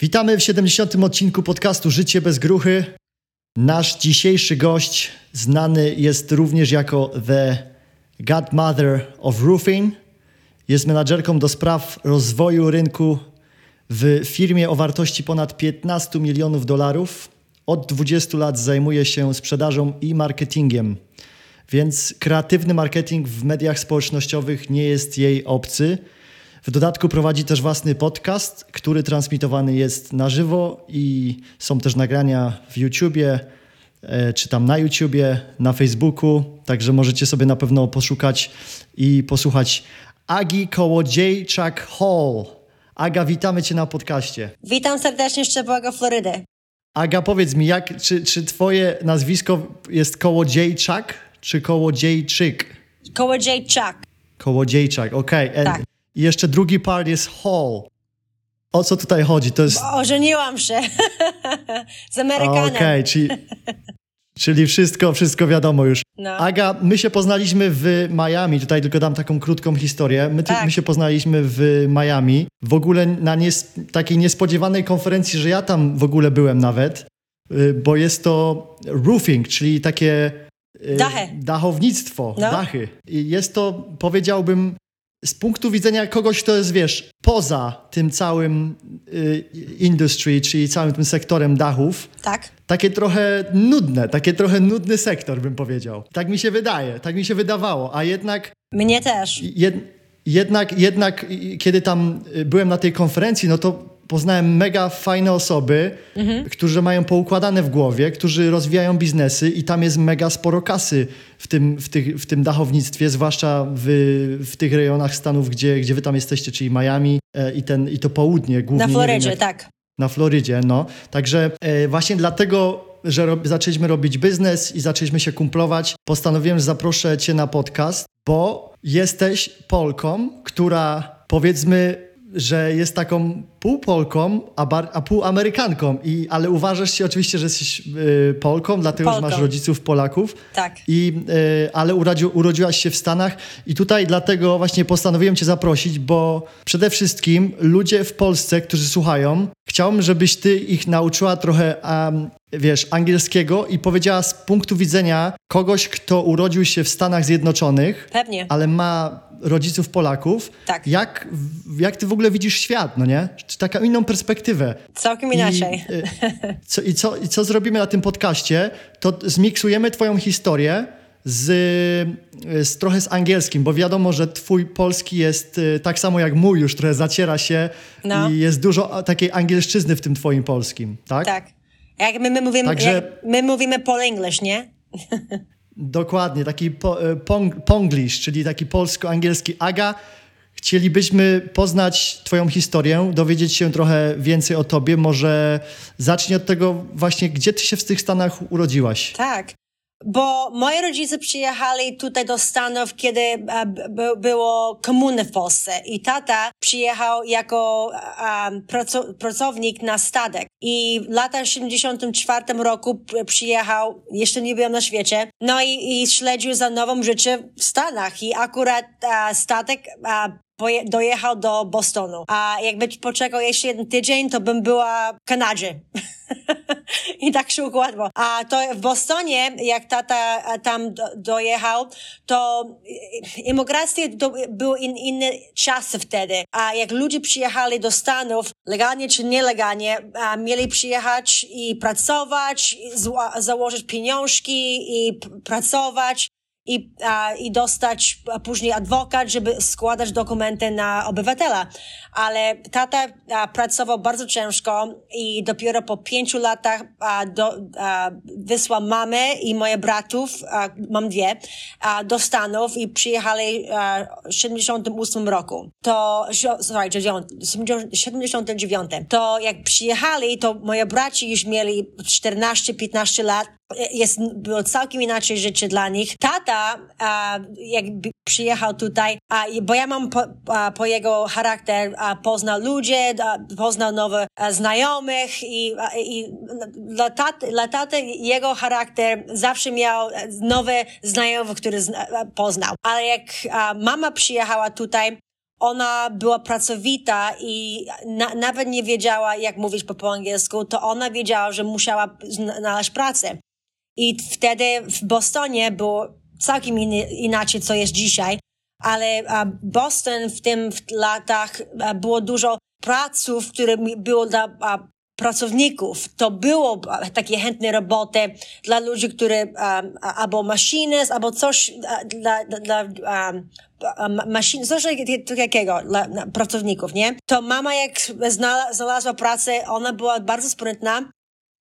Witamy w 70. odcinku podcastu Życie bez gruchy. Nasz dzisiejszy gość znany jest również jako The Godmother of Roofing. Jest menadżerką do spraw rozwoju rynku w firmie o wartości ponad 15 milionów dolarów. Od 20 lat zajmuje się sprzedażą i marketingiem, więc kreatywny marketing w mediach społecznościowych nie jest jej obcy. W dodatku prowadzi też własny podcast, który transmitowany jest na żywo i są też nagrania w YouTubie, e, czy tam na YouTubie, na Facebooku, także możecie sobie na pewno poszukać i posłuchać Agi Kołodziejczak Hall. Aga, witamy Cię na podcaście. Witam serdecznie z Szczepłego, Florydy. Aga, powiedz mi, jak, czy, czy Twoje nazwisko jest Kołodziejczak, czy Kołodziejczyk? Kołodziejczak. Kołodziejczak, okej. Okay. Tak. I jeszcze drugi part jest Hall. O co tutaj chodzi? To jest... Ożeniłam się z Amerykanem. Okej, okay, czyli, czyli wszystko, wszystko wiadomo już. No. Aga, my się poznaliśmy w Miami. Tutaj tylko dam taką krótką historię. My, Tak. my się poznaliśmy w Miami. W ogóle na nies takiej niespodziewanej konferencji, że ja tam w ogóle byłem nawet, y, bo jest to roofing, czyli takie y, Dachy. dachownictwo, No. dachy. I jest to, powiedziałbym, z punktu widzenia kogoś, kto jest, wiesz, poza tym całym y, industry, czyli całym tym sektorem dachów, Tak. takie trochę nudne, takie trochę nudny sektor, bym powiedział. Tak mi się wydaje, tak mi się wydawało, a jednak, Mnie też. jed, jednak, jednak, y, kiedy tam y, byłem na tej konferencji, no to poznałem mega fajne osoby, którzy mają poukładane w głowie, którzy rozwijają biznesy i tam jest mega sporo kasy w tym, w tych, w tym dachownictwie, zwłaszcza w, w tych rejonach Stanów, gdzie, gdzie wy tam jesteście, czyli Miami e, i, ten, i to południe głównie. Na Florydzie, jak- tak. na Florydzie, no. Także e, właśnie dlatego, że rob, zaczęliśmy robić biznes i zaczęliśmy się kumplować, postanowiłem, że zaproszę cię na podcast, bo jesteś Polką, która powiedzmy, że jest taką pół Polką, a, bar, a pół Amerykanką, I, ale uważasz się oczywiście, że jesteś e, Polką, dlatego, że Polką. masz rodziców Polaków. Tak. I, e, ale urodzi, urodziłaś się w Stanach i tutaj dlatego właśnie postanowiłem cię zaprosić, bo przede wszystkim ludzie w Polsce, którzy słuchają, chciałbym, żebyś ty ich nauczyła trochę, em, wiesz, angielskiego i powiedziała z punktu widzenia kogoś, kto urodził się w Stanach Zjednoczonych, Pewnie. ale ma rodziców Polaków, Tak. jak, jak ty w ogóle widzisz świat, no nie? Czy taką inną perspektywę. Całkiem inaczej. I, y, co, i, co, I co zrobimy na tym podcaście, to zmiksujemy twoją historię z, y, z trochę z angielskim, bo wiadomo, że twój polski jest y, tak samo jak mój już trochę zaciera się No. i jest dużo takiej angielszczyzny w tym twoim polskim, tak? Tak. Jak my, my, mówimy, Także- my mówimy Pol English, nie? Dokładnie, taki pong, ponglish, czyli taki polsko-angielski. Aga, chcielibyśmy poznać twoją historię, dowiedzieć się trochę więcej o tobie. Może zacznij od tego właśnie, gdzie ty się w tych Stanach urodziłaś? Tak. Bo moi rodzice przyjechali tutaj do Stanów, kiedy e, było komuny w Polsce. I tata przyjechał jako praco- pracownik na statek. I w latach 74 roku przyjechał, jeszcze nie byłem na świecie, no i, i śledził za nową życie w Stanach. I akurat e, statek poje- dojechał do Bostonu. A jakby poczekał jeszcze jeden tydzień, to bym była w Kanadzie. I tak się układło. A to w Bostonie, jak tata e, tam do, dojechał, to e, imigracja to były in, inne czasy wtedy. A jak ludzie przyjechali do Stanów, legalnie czy nielegalnie, mieli przyjechać i pracować, i założyć pieniążki i pracować i, a, i dostać a, później adwokat, żeby składać dokumenty na obywatela. Ale tata a, pracował bardzo ciężko i dopiero po pięciu latach a, do, a, wysłał mamę i moje bratów, a, mam dwie, a, do Stanów i przyjechali a, w 78 roku. To, sorry, 79. To jak przyjechali, to moje braci już mieli 14-15 lat jest, było całkiem inaczej życie dla nich. Tata, a, jak przyjechał tutaj, a, bo ja mam po, a, po jego charakter, a, poznał ludzi, poznał nowych znajomych i, i dla, taty, dla taty jego charakter zawsze miał e, nowe znajomych, które zna, a, poznał. Ale jak mama przyjechała tutaj, ona była pracowita i na, nawet nie wiedziała, jak mówić po, po angielsku, to ona wiedziała, że musiała znaleźć pracę. I wtedy w Bostonie było całkiem inaczej, co jest dzisiaj, ale Boston w tym w latach było dużo praców, które było dla pracowników. To było takie chętne roboty dla ludzi, którzy um, albo maszynist, albo coś dla, dla maszyn, coś takiego dla pracowników, nie? To mama jak znalazła pracę, ona była bardzo sprytna,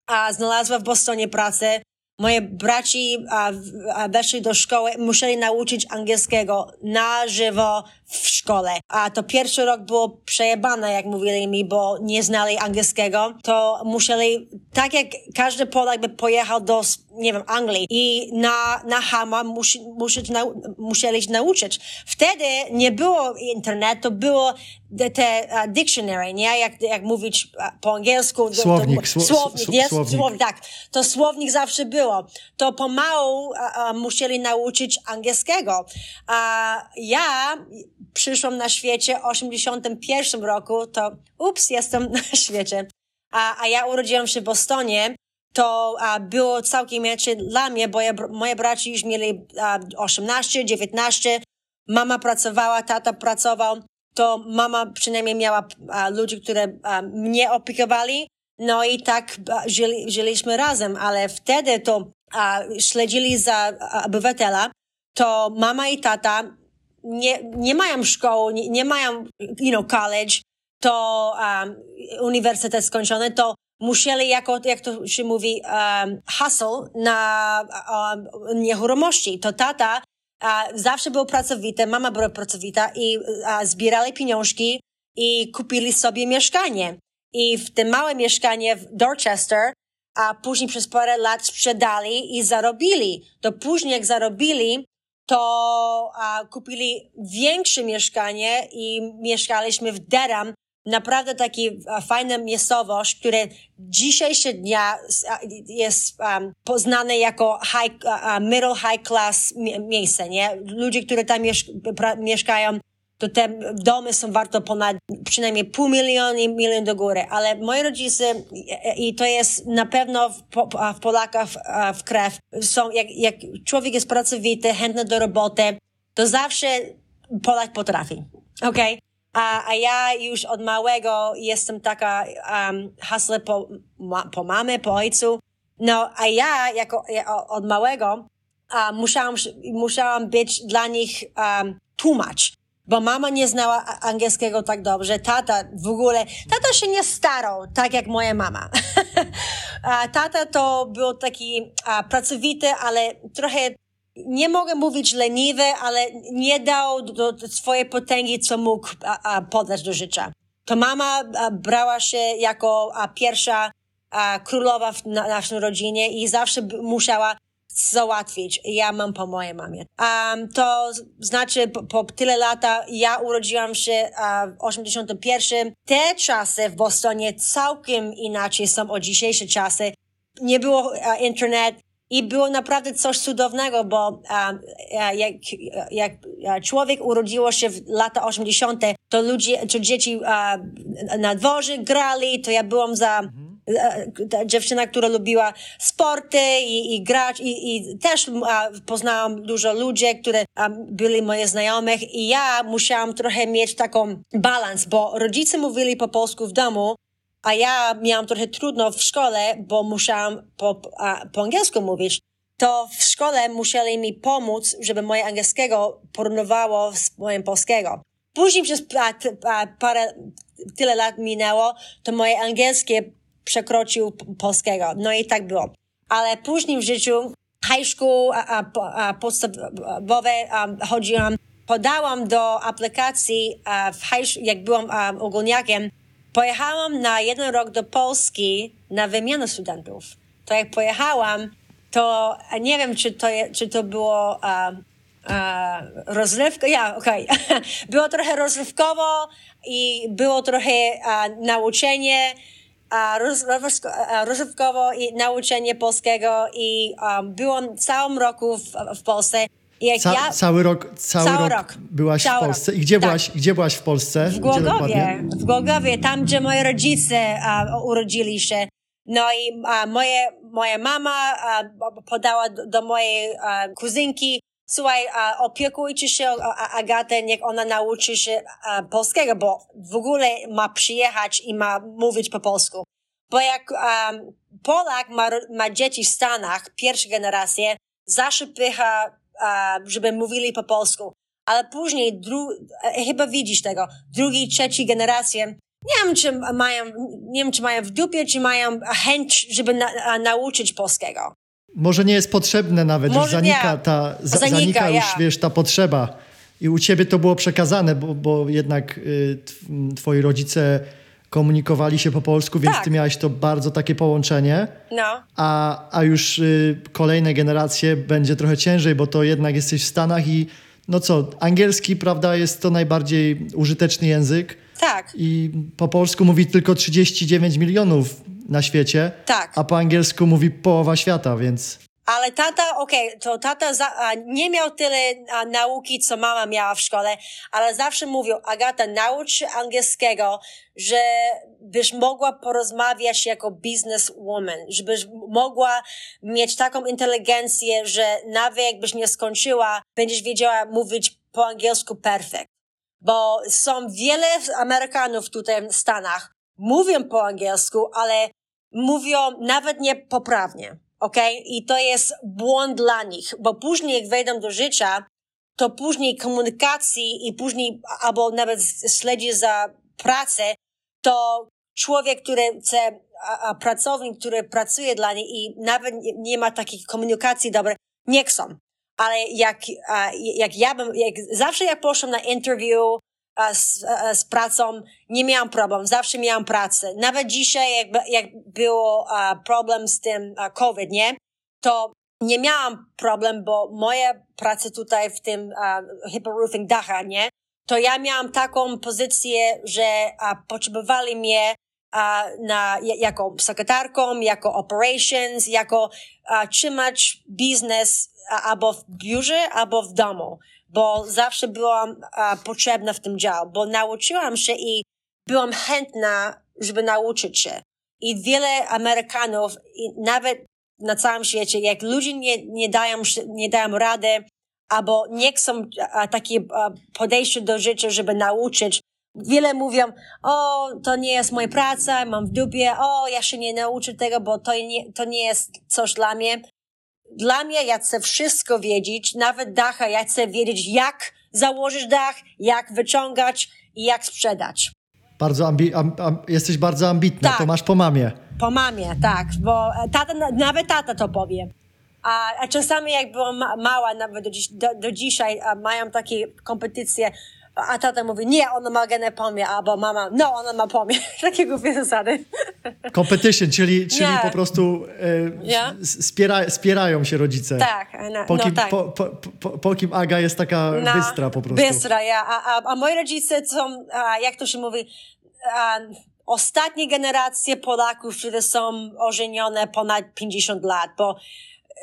a znalazła w Bostonie pracę Moje braci a, a weszli do szkoły, musieli nauczyć angielskiego na żywo w szkole. A to pierwszy rok było przejebane, jak mówili mi, bo nie znali angielskiego. To musieli, tak jak każdy Polak by pojechał do, nie wiem, Anglii i na, na Hama musi, musi, na, musieli się nauczyć. Wtedy nie było internetu, było te, te uh, dictionary, nie? Jak, jak mówić po angielsku. Słownik. To, słownik, nie? Słownik. słownik. Tak. To słownik zawsze było. To pomału uh, uh, musieli nauczyć angielskiego. A ja przyszłam na świecie w 81 roku, to ups, jestem na świecie. A, a ja urodziłam się w Bostonie, to a, było całkiem inaczej dla mnie, bo ja, moje braci już mieli a, 18, 19, mama pracowała, tata pracował, to mama przynajmniej miała a, ludzi, które a, mnie opiekowali, no i tak a, żyli, żyliśmy razem, ale wtedy to a, śledzili za obywatela, to mama i tata nie, nie mają szkoły, nie, nie mają, you know, college, to um, uniwersytet skończony, to musieli jako, jak to się mówi, um, hustle na um, nieruchomości. To tata uh, zawsze był pracowity, mama była pracowita i uh, zbierali pieniążki i kupili sobie mieszkanie. I w tym małe mieszkanie w Dorchester, a później przez parę lat sprzedali i zarobili. To później jak zarobili, to a, kupili większe mieszkanie i mieszkaliśmy w Durham. Naprawdę taki a, fajna miejscowość, które dzisiejsze dnia jest um, poznane jako high, uh, middle high class miejsce, nie? Ludzie, którzy tam mieszkają, to te domy są warte ponad przynajmniej pół miliona i milion do góry. Ale moi rodzice, i to jest na pewno w, w Polakach w, w krew, są, jak, jak człowiek jest pracowity, chętny do roboty, to zawsze Polak potrafi. Okay? A, a ja już od małego jestem taka um, hasle po, ma, po mamie, po ojcu. No, a ja jako, ja, od małego musiałam, musiałam być dla nich um, tłumacz bo mama nie znała angielskiego tak dobrze, tata w ogóle, tata się nie starał, tak jak moja mama. tata to był taki a, pracowity, ale trochę, nie mogę mówić leniwy, ale nie dał do, do swojej potęgi, co mógł a, a, podać do życia. To mama a, brała się jako a, pierwsza a, królowa w na, naszej rodzinie i zawsze musiała załatwić. Ja mam po mojej mamie. Um, to znaczy po, po, tyle lata, ja urodziłam się uh, w 81. Te czasy w Bostonie całkiem inaczej są od dzisiejsze czasy. Nie było uh, internet, i było naprawdę coś cudownego, bo jak, jak człowiek urodziło się w lata 80., to ludzie, to dzieci na dworze grali, to ja byłam za mhm ta dziewczyna, która lubiła sporty i, i grać i, i też a, poznałam dużo ludzi, które a, byli moje znajomych i ja musiałam trochę mieć taką balans, bo rodzice mówili po polsku w domu, a ja miałam trochę trudno w szkole, bo musiałam po, a, po angielsku mówić. To w szkole musieli mi pomóc, żeby moje angielskiego porównywało z moim polskiego. Później przez a, a, parę, tyle lat minęło, to moje angielskie przekroczył polskiego. No i tak było. Ale później w życiu, high school, a, a, a podstawowe a, chodziłam, podałam do aplikacji w high, jak byłam a, ogólniakiem, pojechałam na jeden rok do Polski na wymianę studentów. To jak pojechałam, to nie wiem, czy to, czy to było a, a, rozrywka. Ja, okej. Okay. było trochę rozrywkowo i było trochę a, nauczenie rozrywkowo i nauczenie polskiego i um, byłam całym roku w, w Polsce. Ca ja, cały rok, cały, Cały rok, rok. byłaś Cały w Polsce. I gdzie, Tak. byłaś, gdzie byłaś w Polsce? w Głogowie, w Głogowie, tam gdzie moi rodzice a, urodzili się. No i a, moje, moja mama a, podała do, do mojej kuzynki, słuchaj, a, opiekujcie się Agatę, niech ona nauczy się polskiego, bo w ogóle ma przyjechać i ma mówić po polsku. Bo jak Polak ma, ma dzieci w Stanach, pierwszą generację, zawsze pycha, żeby mówili po polsku. Ale później, dru- e, chyba widzisz tego, drugi, trzeci generację, nie wiem, czy mają, nie wiem, czy mają w dupie, czy mają chęć, żeby na, nauczyć polskiego. Może nie jest potrzebne nawet, już Może zanika nie. ta, za, Zanika, zanika już, ja. wiesz, ta potrzeba. I u ciebie to było przekazane, bo, bo jednak y, tw- twoi rodzice komunikowali się po polsku, więc Tak. ty miałeś to bardzo takie połączenie. No, A, a już y, kolejne generacje będzie trochę ciężej, bo to jednak jesteś w Stanach i no co, angielski, prawda, jest to najbardziej użyteczny język tak, i po polsku mówi tylko 39 milionów na świecie, tak. a po angielsku mówi połowa świata, więc Ale tata, okej, to tata za, a, nie miał tyle a, nauki, co mama miała w szkole, ale zawsze mówił, Agata, naucz się angielskiego, żebyś mogła porozmawiać jako businesswoman, żebyś mogła mieć taką inteligencję, że nawet jakbyś nie skończyła, będziesz wiedziała mówić po angielsku perfekt. Bo są wiele Amerykanów tutaj w Stanach, mówią po angielsku, ale mówią nawet niepoprawnie. Okej? I to jest błąd dla nich, bo później jak wejdą do życia, to później komunikacji i później albo nawet śledzi za pracę, to człowiek, który chce, a, a pracownik, który pracuje dla nich i nawet nie, nie ma takiej komunikacji dobrej, nie chcą. Ale jak, a, jak ja bym, jak, zawsze jak poszłam na interview z, z pracą, nie miałam problem, zawsze miałam pracę. Nawet dzisiaj, jak, jak było problem z tym COVID, nie? To nie miałam problem, bo moja praca tutaj w tym a, Hippo Roofing Dacha, nie? To ja miałam taką pozycję, że potrzebowali mnie a, na, ja- jako sekretarką, jako operations, jako a, trzymać biznes a, albo w biurze, albo w domu, bo zawsze byłam a, potrzebna w tym dział, bo nauczyłam się i byłam chętna, żeby nauczyć się. I wiele Amerykanów, nawet na całym świecie, jak ludzie nie, nie, dają, nie dają rady, albo nie chcą a, takie a, podejście do życia, żeby nauczyć, Wiele mówią, o, to nie jest moja praca, mam w dupie, o, ja się nie nauczę tego, bo to nie, to nie jest coś dla mnie. Dla mnie ja chcę wszystko wiedzieć, nawet dacha, ja chcę wiedzieć, jak założyć dach, jak wyciągać i jak sprzedać. bardzo ambi- am- am- jesteś bardzo ambitna, Tak. to masz po mamie. Po mamie, tak, bo e, tata, nawet tata to powie. A, a czasami jak byłam ma- mała, nawet do, dziś, do, do dzisiaj, mają takie kompetycje, a tata mówi, nie, ona ma genę pomie, albo mama, no, ona ma pomie. Takie głupie zasady. Competition, czyli, czyli po prostu e, s- spiera, spierają się rodzice. Tak, no, Po no kim, tak. po, po, po, po kim Aga jest taka No, bystra po prostu. Bystra, ja. A, a, a moi rodzice są, a, jak to się mówi, a, ostatnie generacje Polaków, które są ożenione ponad 50 lat, bo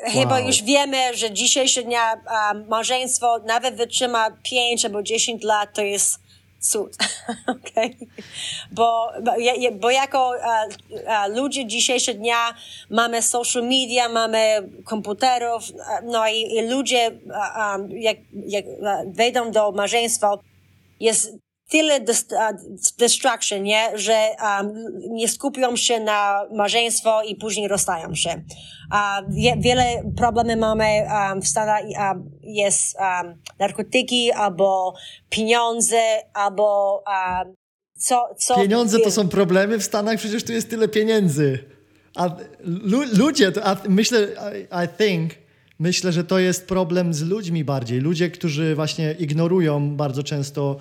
chyba już wiemy, że dzisiejsze dnia a, małżeństwo nawet wytrzyma 5 albo 10 lat, to jest cud. okay? Bo, bo, ja- ja- bo jako a, a, ludzie dzisiejsze dnia mamy social media, mamy komputerów, no i, i ludzie a, jak, jak wejdą do małżeństwa, jest tyle distraction, nie? że um, nie skupią się na małżeństwo i później rozstają się. A wie, wiele problemy mamy um, w Stanach, jest narkotyki, albo pieniądze, albo co, co... Pieniądze to są problemy w Stanach, przecież tu jest tyle pieniędzy. A lu, ludzie, to, a myślę, I, I think, myślę, że to jest problem z ludźmi bardziej. Ludzie, którzy właśnie ignorują bardzo często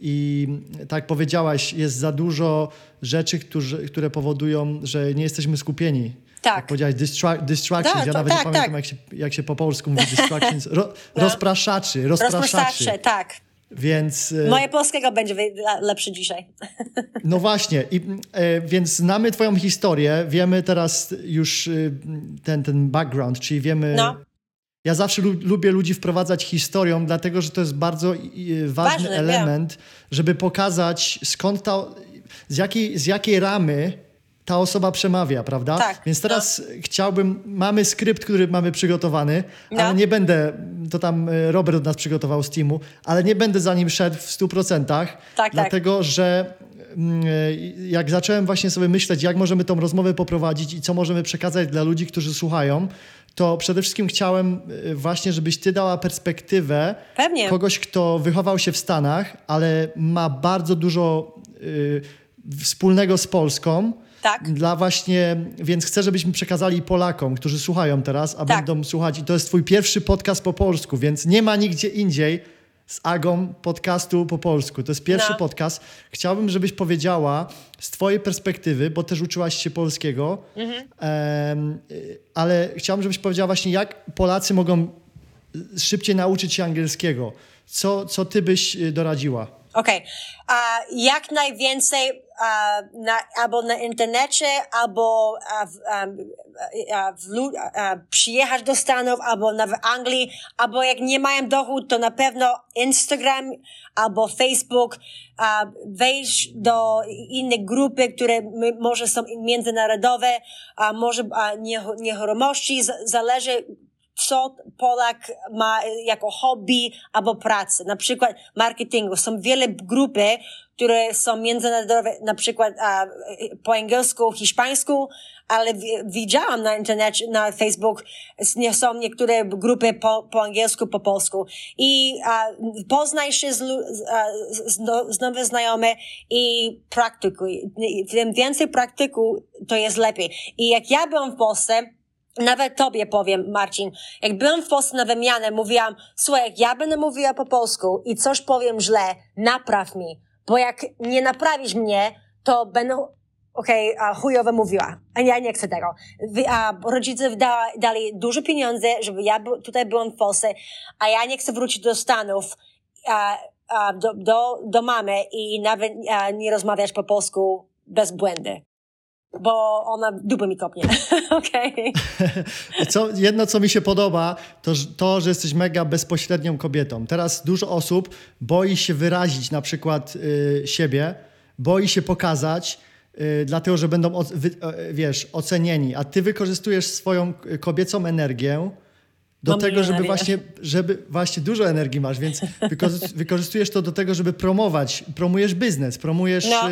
i tak powiedziałaś, jest za dużo rzeczy, którzy, które powodują, że nie jesteśmy skupieni. Tak. Jak powiedziałaś, distra- distractions. Ja nawet tak, nie pamiętam, tak. jak, się, jak się po polsku mówi distractions. Ro, No. Rozpraszaczy, rozpraszaczy. Rozpraszacze, tak. Więc... e, Moje polskiego będzie lepsze dzisiaj. No właśnie, i, e, więc znamy Twoją historię, wiemy teraz już e, ten, ten background, czyli wiemy, No. Ja zawsze lu lubię ludzi wprowadzać historią, dlatego że to jest bardzo ważny, ważny element, wiem. żeby pokazać skąd ta, z jakiej, z jakiej ramy ta osoba przemawia, prawda? Tak, Więc teraz no. chciałbym, mamy skrypt, który mamy przygotowany, no. ale nie będę, to tam e, Robert od nas przygotował z teamu, ale nie będę za nim szedł w 100%, tak, tak. dlatego tak. że mm, e, jak zacząłem właśnie sobie myśleć, jak możemy tą rozmowę poprowadzić i co możemy przekazać dla ludzi, którzy słuchają, to przede wszystkim chciałem e, właśnie, żebyś ty dała perspektywę Pewnie. kogoś, kto wychował się w Stanach, ale ma bardzo dużo y, wspólnego z Polską tak. Dla właśnie, więc chcę, żebyśmy przekazali Polakom, którzy słuchają teraz, a tak. będą słuchać. I to jest twój pierwszy podcast po polsku, więc nie ma nigdzie indziej z Agą podcastu po polsku. To jest pierwszy no. podcast. Chciałbym, żebyś powiedziała z twojej perspektywy, bo też uczyłaś się polskiego, mhm. ale chciałbym, żebyś powiedziała właśnie, jak Polacy mogą szybciej nauczyć się angielskiego. Co, co ty byś y, doradziła? Okej. Okay. Uh, jak najwięcej na, albo na internecie, albo uh, w, um, w, przyjechać do Stanów, albo na, w Anglii, albo jak nie mają dochód, to na pewno Instagram albo Facebook, wejść do innych grupy, które może są międzynarodowe, a może nieruchomości, zależy co Polak ma jako hobby albo pracę. Na przykład marketingu. Są wiele grupy, które są międzynarodowe, na przykład a, po angielsku, hiszpańsku, ale widziałam na internecie, na Facebook, są niektóre grupy po, po angielsku, po polsku. I a, poznaj się z, z, no, z nowe znajome i praktykuj. Tym więcej praktyku, to jest lepiej. I jak ja byłam w Polsce, nawet tobie powiem, Marcin, jak byłam w Polsce na wymianę, mówiłam, słuchaj, jak ja będę mówiła po polsku i coś powiem źle, napraw mi, bo jak nie naprawisz mnie, to będę, okej, okay, chujowo mówiła, a ja nie chcę tego. A rodzice da, dali duże pieniądze, żeby ja tutaj byłam w Polsce, a ja nie chcę wrócić do Stanów, a, a do, do, do mamy i nawet a, nie rozmawiać po polsku bez błędy bo ona dupę mi kopnie. Okej. Okay. jedno, co mi się podoba, to to, że jesteś mega bezpośrednią kobietą. Teraz dużo osób boi się wyrazić na przykład y, siebie, boi się pokazać, y, dlatego, że będą, o, wy, y, wiesz, ocenieni. A ty wykorzystujesz swoją kobiecą energię do Mam tego, żeby właśnie, żeby właśnie dużo energii masz, więc wykorzystujesz to do tego, żeby promować, promujesz biznes, promujesz, no.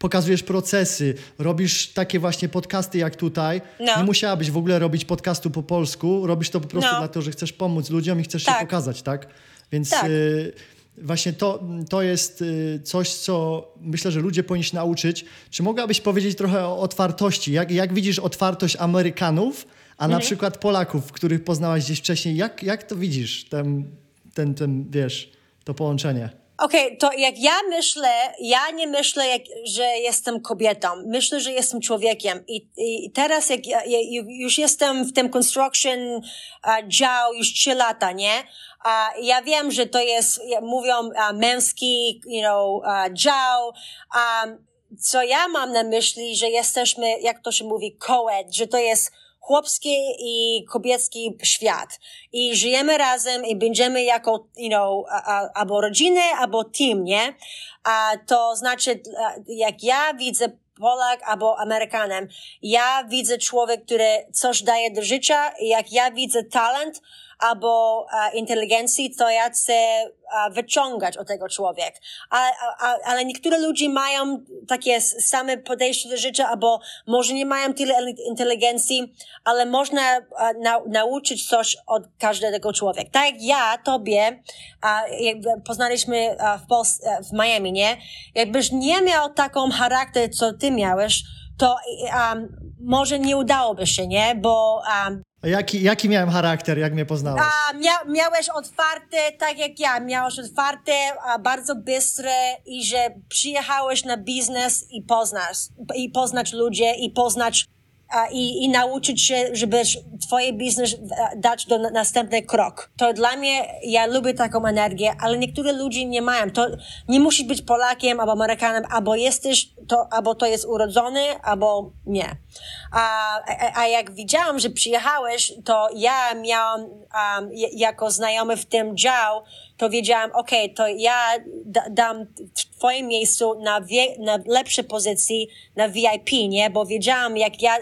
Pokazujesz procesy, robisz takie właśnie podcasty jak tutaj. No. Nie musiałabyś w ogóle robić podcastu po polsku, robisz to po prostu no. dlatego, że chcesz pomóc ludziom i chcesz tak. się pokazać, tak? Więc tak. Y, właśnie to, to jest y, coś, co myślę, że ludzie powinni się nauczyć. Czy mogłabyś powiedzieć trochę o otwartości? Jak, jak widzisz otwartość Amerykanów, a mhm. na przykład Polaków, których poznałaś gdzieś wcześniej, jak, jak to widzisz, ten, ten, ten, wiesz, to połączenie? Okej, okay, to jak ja myślę, ja nie myślę, jak, że jestem kobietą. Myślę, że jestem człowiekiem. I, i teraz, jak ja, już jestem w tym construction uh, dział już trzy lata, nie? Uh, ja wiem, że to jest, mówią męski, you know, uh, dział. Um, co ja mam na myśli, że jesteśmy, jak to się mówi, co-ed, że to jest chłopski i kobiecki świat. I żyjemy razem i będziemy jako, you know, albo rodziny, albo team, nie? A to znaczy, jak ja widzę Polak albo Amerykanem. Ja widzę człowiek, który coś daje do życia jak ja widzę talent, albo uh, inteligencji, to ja chcę uh, wyciągać od tego człowiek. A, a, ale niektóre ludzie mają takie same podejście do życia, albo może nie mają tyle inteligencji, ale można uh, na, nauczyć coś od każdego człowieka. Tak jak ja, tobie, uh, poznaliśmy uh, w, Pols- w Miami, nie? Jakbyś nie miał taką charakter, co ty miałeś, to um, może nie udałoby się, nie? Bo um, jaki, jaki miałem charakter, jak mnie poznałeś? A, mia, miałeś otwarte, tak jak ja, miałeś otwarte, a, bardzo bystre i że przyjechałeś na biznes i poznasz, i poznać ludzie, i poznać a, i, i nauczyć się, żeby twoje biznes dać do na, następny krok. To dla mnie, ja lubię taką energię, ale niektóre ludzie nie mają. To nie musisz być Polakiem albo Amerykanem, albo jesteś, to, albo to jest urodzony, albo nie. A, a, a jak widziałam, że przyjechałeś, to ja miałam um, jako znajomy w tym dział, to wiedziałam, ok, to ja da, dam w twoim miejscu na, wie, na lepsze pozycji, na VIP, nie? Bo wiedziałam, jak ja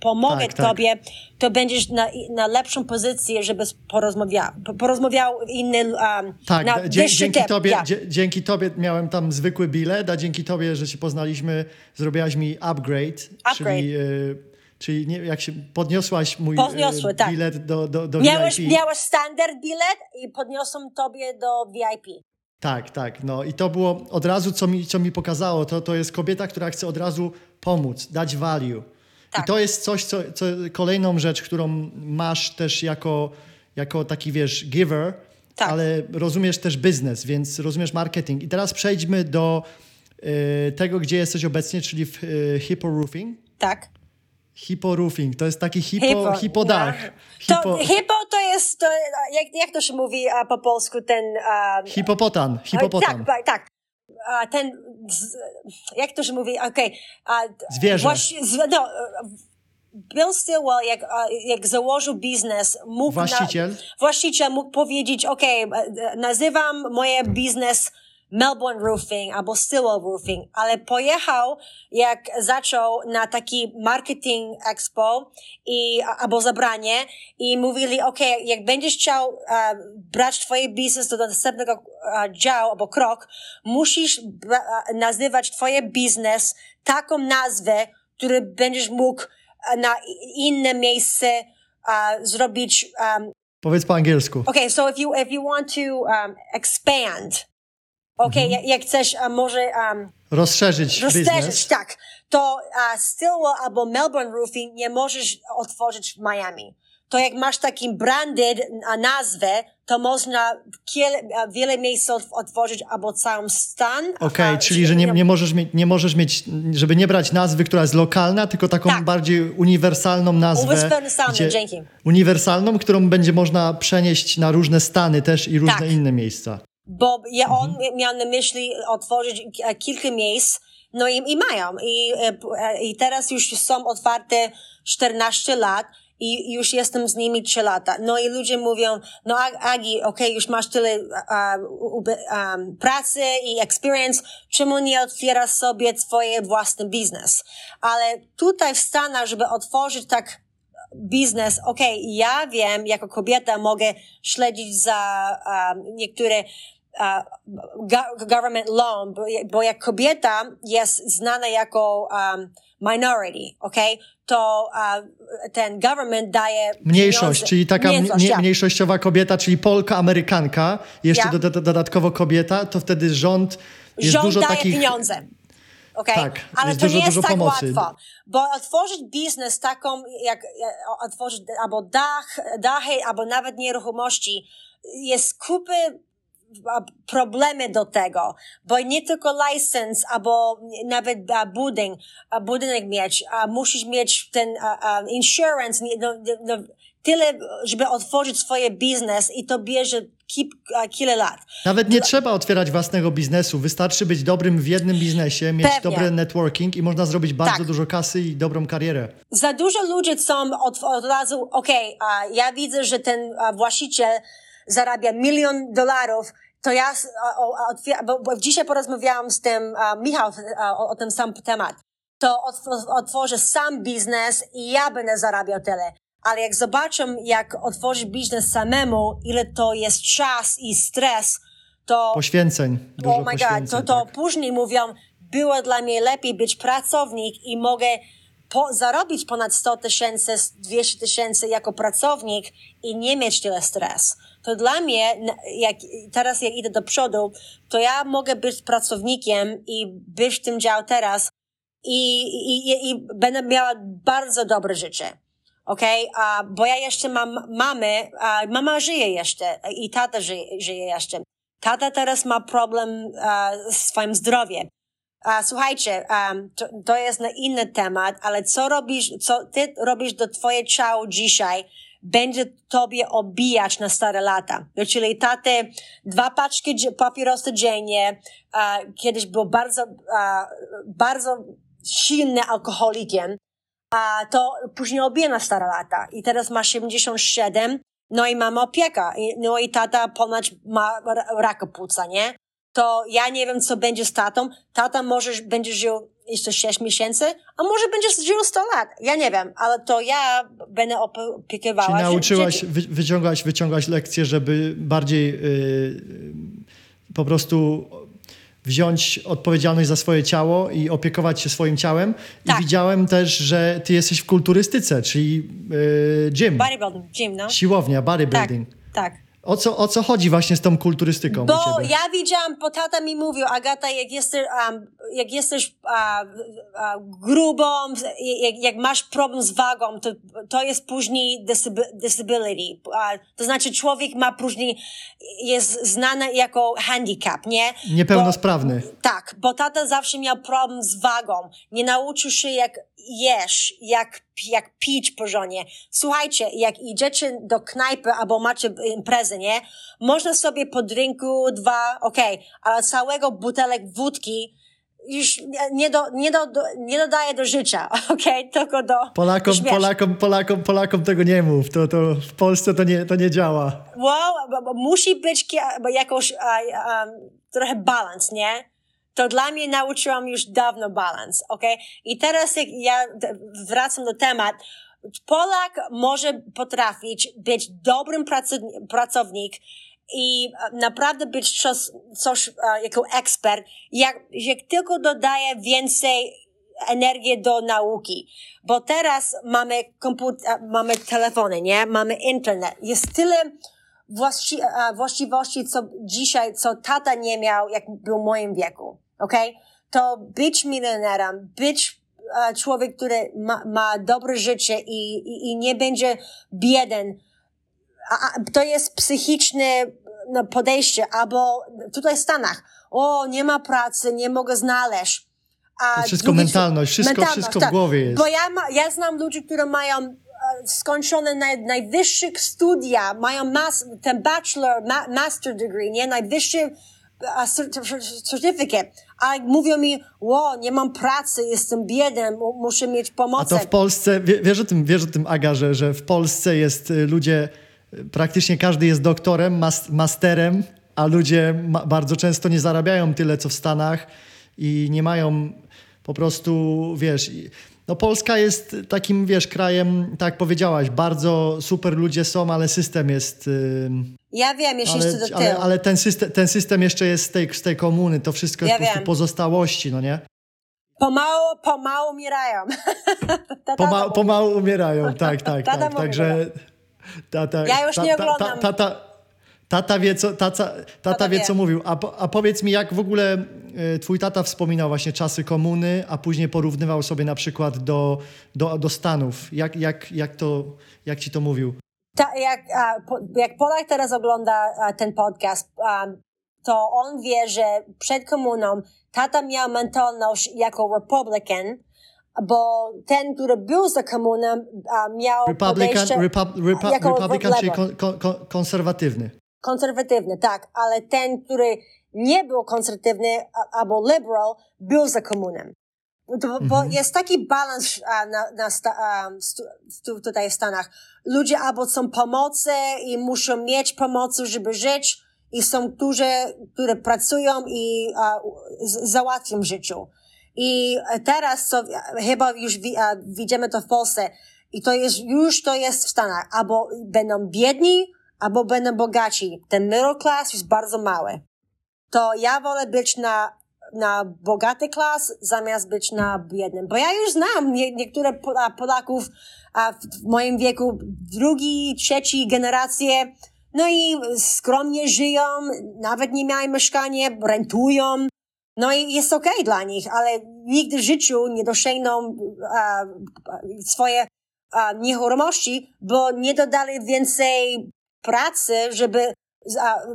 pomogę Tak, tak. To będziesz na, na lepszą pozycję, żeby porozmawiał, porozmawiał inny, um, Tak, na dzie, dzięki, tobie, ja. dzie, dzięki tobie miałem tam zwykły bilet, a dzięki tobie, że się poznaliśmy, zrobiłaś mi upgrade, Upgrade. czyli, y, czyli nie, jak się podniosłaś mój Podniosły, y, tak. bilet do, do, do Miałeś, VIP. miałeś standard bilet i podniosą tobie do VIP. Tak, tak. No i to było od razu, co mi, co mi pokazało, to, to jest kobieta, która chce od razu pomóc, dać value. Tak. I to jest coś, co, co kolejną rzecz, którą masz też jako, jako taki, wiesz, giver, Tak. ale rozumiesz też biznes, więc rozumiesz marketing. I teraz przejdźmy do y, tego, gdzie jesteś obecnie, czyli w y, Hippo Roofing. Tak. Hippo Roofing, to jest taki hipo, hipo dach. To, Hipo, hipo to jest, to, jak, jak to się mówi a, po polsku, ten... A, hipopotan, hipopotan. Tak, tak, tak. A, ten, z, jak to się mówi, okej. a, Zwierzę. właści- z, no, Bill Stillwell, jak, jak założył biznes, mógł... Właściciel. Na, właściciel mógł powiedzieć, okej, nazywam moje biznes Melbourne Roofing albo Stillwell Roofing, ale pojechał, jak zaczął na taki marketing expo i, albo zabranie i mówili, okej, jak będziesz chciał e, brać twoje biznes do następnego e, działu albo krok, musisz e, nazywać twoje biznes taką nazwę, który będziesz mógł na inne miejsce zrobić um, Powiedz po angielsku. Okay, so if you if you want to um, expand, okay, jak, jak chcesz a może um, Rozszerzyć rozszerzyć, biznes. tak, to uh, Stillwell albo Melbourne Roofing nie możesz otworzyć w Miami. To jak masz takim branded nazwę, to można kiele, a, wiele miejsc ot- otworzyć albo cały stan. Okej, a, czyli że nie, nie, możesz mieć, nie możesz mieć, żeby nie brać nazwy, która jest lokalna, tylko taką Tak. bardziej uniwersalną nazwę. Uniwersalną, dzięki. Uniwersalną, którą będzie można przenieść na różne stany też i różne Tak. inne miejsca. Bo ja, on miał na myśli otworzyć e, kilka miejsc, no i, i mają. I, e, e, I teraz już są otwarte 14 lat i już jestem z nimi 3 lata. No i ludzie mówią, no Ag- Agi, okej, już masz tyle e, u- u- um, pracy i experience, czemu nie otwierasz sobie twoje własny biznes? Ale tutaj w Stanach, żeby otworzyć tak biznes, okej, ja wiem, jako kobieta mogę śledzić za um, niektóre uh, go- government loan, bo, bo jak kobieta jest znana jako um, minority, okej, to uh, ten government daje Mniejszość, pieniądze- czyli taka mnie, Mniejszość, ja. mniejszościowa kobieta, czyli Polka, Amerykanka, jeszcze Ja. do, do, dodatkowo kobieta, to wtedy rząd jest Rząd dużo daje takich... pieniądze. Okay? Tak, Ale to dużo, nie jest dużo tak pomocy. łatwo, bo otworzyć biznes taką, jak e, otworzyć albo dach, dachy, albo nawet nieruchomości, jest kupy problemy do tego, bo nie tylko license, albo nawet budynek, budynek mieć, a musisz mieć ten insurance, nie- no, no, tyle, żeby otworzyć swoje biznes i to bierze kip, kilka lat. Nawet nie trzeba otwierać własnego biznesu, wystarczy być dobrym w jednym biznesie, mieć Pewnie. dobry networking i można zrobić bardzo Tak. dużo kasy i dobrą karierę. za dużo ludzi są od, od razu, okej, a ja widzę, że ten właściciel zarabia milion dolarów, to ja bo, dzisiaj porozmawiałam z tym Michał o, o tym sam temat. To otw- otworzę sam biznes i ja będę zarabiał tyle. Ale jak zobaczę, jak otworzyć biznes samemu, ile to jest czas i stres, to Poświęceń, dużo oh my god, to, to tak. później mówią, było dla mnie lepiej być pracownik i mogę po, zarobić ponad 100 tysięcy, 200 tysięcy jako pracownik i nie mieć tyle stres. To dla mnie, jak, teraz jak idę do przodu, to ja mogę być pracownikiem i być w tym dział teraz i, i, i, będę miała bardzo dobre życie. Okej, a bo ja jeszcze mam mamę, a mama żyje jeszcze i tata żyje, żyje jeszcze. Tata teraz ma problem e, z swoim zdrowiem. A, słuchajcie, um, to, to jest na inny temat, ale co robisz, co ty robisz do twoje ciało dzisiaj, będzie tobie obijać na stare lata. Czyli taty, dwa paczki papierosy dziennie, a, kiedyś był bardzo, a, bardzo silny alkoholikiem, a to później obija na stare lata. I teraz ma 77, no i mama opieka. No i tata ponoć ma raka płuca, nie? To ja nie wiem, co będzie z tatą. Tata może będzie żył jeszcze 6 miesięcy, a może będzie żył 100 lat. Ja nie wiem, ale to ja będę opiekowała Czy nauczyłaś, wy, wyciągałaś, wyciągałaś lekcje, żeby bardziej yy, po prostu wziąć odpowiedzialność za swoje ciało i opiekować się swoim ciałem. Tak. I widziałem też, że ty jesteś w kulturystyce, czyli yy, gym. Bodybuilding, gym, no. Siłownia, bodybuilding. Tak, tak. O co, o co chodzi właśnie z tą kulturystyką? Bo ja widziałam, bo tata mi mówił, Agata, jak jesteś, um, jak jesteś grubą, jak, jak, masz problem z wagą, to, to jest później disability. To znaczy człowiek ma później, jest znany jako handicap, nie? Niepełnosprawny. Bo, tak, bo tata zawsze miał problem z wagą. Nie nauczył się jak jesz, jak, jak pić porządnie. Słuchajcie, jak idziecie do knajpy albo macie imprezę, nie? Można sobie po drinku dwa, okej, okay, ale całego butelek wódki już nie, do, nie, do, nie dodaje do życia, okej? Okay? Tylko do Polakom, Polakom, Polakom, Polakom tego nie mów. To, to w Polsce to nie, to nie działa. Wow, musi być jakoś um, trochę balans, nie? To dla mnie nauczyłam już dawno balans, ok? I teraz jak ja wracam do temat, Polak może potrafić być dobrym pracownik i naprawdę być coś, coś jako ekspert, jak, jak tylko dodaje więcej energii do nauki. Bo teraz mamy komputer, mamy telefony, nie? Mamy internet. Jest tyle właści właściwości, co dzisiaj, co tata nie miał, jak był w moim wieku ok? To być milionerem, być uh, człowiek, który ma, ma dobre życie i, i, i nie będzie bieden, a, a, to jest psychiczne no, podejście, albo tutaj w Stanach, o, nie ma pracy, nie mogę znaleźć. A to wszystko drugi, mentalność, wszystko, mentalność, wszystko tak. w głowie jest. Bo ja, ma, ja znam ludzi, którzy mają e, skończone naj, najwyższe studia, mają mas, ten bachelor, ma, master degree, nie, najwyższy certyfikat, a mówią mi, ło, nie mam pracy, jestem biedem, muszę mieć pomoc. A to w Polsce, wiesz o tym, wiesz o tym Aga, że, że w Polsce jest y, ludzie, y, praktycznie każdy jest doktorem, mas, masterem, a ludzie ma, bardzo często nie zarabiają tyle, co w Stanach i nie mają po prostu, wiesz... No Polska jest takim, wiesz, krajem, tak jak powiedziałaś, bardzo super ludzie są, ale system jest... Yy, ja wiem, jeszcze ale, do tyłu. Ale, ale, ten, system, ten system jeszcze jest z tej, z tej komuny, to wszystko jest ja po prostu pozostałości, no nie? Pomału, pomału umierają. Poma, pomału umierają, tak, tak, tak. Także... Tata, ja już nie oglądam. Tata, tata wie, co, tata, tata wie, co mówił. A, a powiedz mi, jak w ogóle twój tata wspominał właśnie czasy komuny, a później porównywał sobie na przykład do, do, do Stanów. Jak, jak, jak, to, jak ci to mówił? Ta, jak, jak Polak teraz ogląda ten podcast, to on wie, że przed komuną tata miał mentalność jako Republican, bo ten, który był za komuną, miał Republican, Repu, Repu, jako Republican czyli kon, kon, konserwatywny. Konserwatywny, tak, ale ten, który nie był konserwatywny albo liberal, był za komuną. To, bo mhm. jest taki balans na, na sta, um, tutaj w Stanach. Ludzie albo są pomocy i muszą mieć pomocy, żeby żyć, i są którzy, które pracują i uh, załatwią w życiu. I teraz, co chyba już wi, widzimy to w Polsce, i to jest, już to jest w Stanach. Albo będą biedni, albo będą bogaci. Ten middle class jest bardzo mały. To ja wolę być na na bogaty klas, zamiast być na biednym. Bo ja już znam nie, niektóre Polaków a w moim wieku, drugi, trzeci generacje, no i skromnie żyją, nawet nie mają mieszkanie, rentują. No i jest okej okay dla nich, ale nigdy w życiu nie dosięgną a, swoje a, bo nie dodali więcej pracy, żeby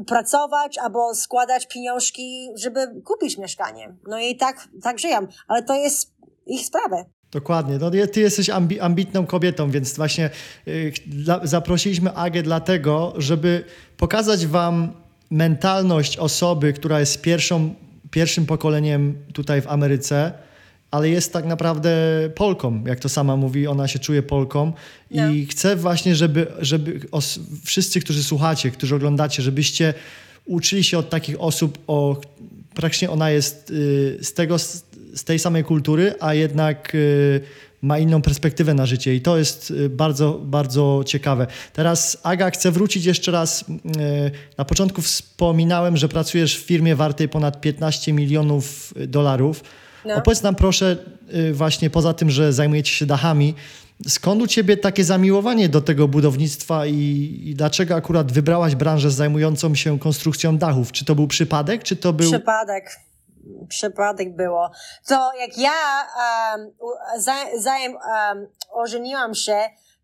pracować albo składać pieniążki, żeby kupić mieszkanie. No i tak, tak żyją, ale to jest ich sprawa. Dokładnie. No, ty jesteś ambi ambitną kobietą, więc właśnie y, dla, zaprosiliśmy Agę dlatego, żeby pokazać wam mentalność osoby, która jest pierwszą, pierwszym pokoleniem tutaj w Ameryce, ale jest tak naprawdę Polką, jak to sama mówi, ona się czuje Polką i no. chcę właśnie, żeby, żeby os- wszyscy, którzy słuchacie, którzy oglądacie, żebyście uczyli się od takich osób, o, praktycznie ona jest y, z, tego, z tej samej kultury, a jednak y, ma inną perspektywę na życie i to jest y, bardzo, bardzo ciekawe. Teraz Aga, chcę wrócić jeszcze raz. Na początku wspominałem, że pracujesz w firmie wartej ponad 15 milionów dolarów. No. Opowiedz nam proszę y, właśnie poza tym, że zajmujecie się dachami, skąd u ciebie takie zamiłowanie do tego budownictwa i, i, dlaczego akurat wybrałaś branżę zajmującą się konstrukcją dachów? Czy to był przypadek, czy to był... Przypadek. Przypadek było. To jak ja um, zanim um, ożeniłam się,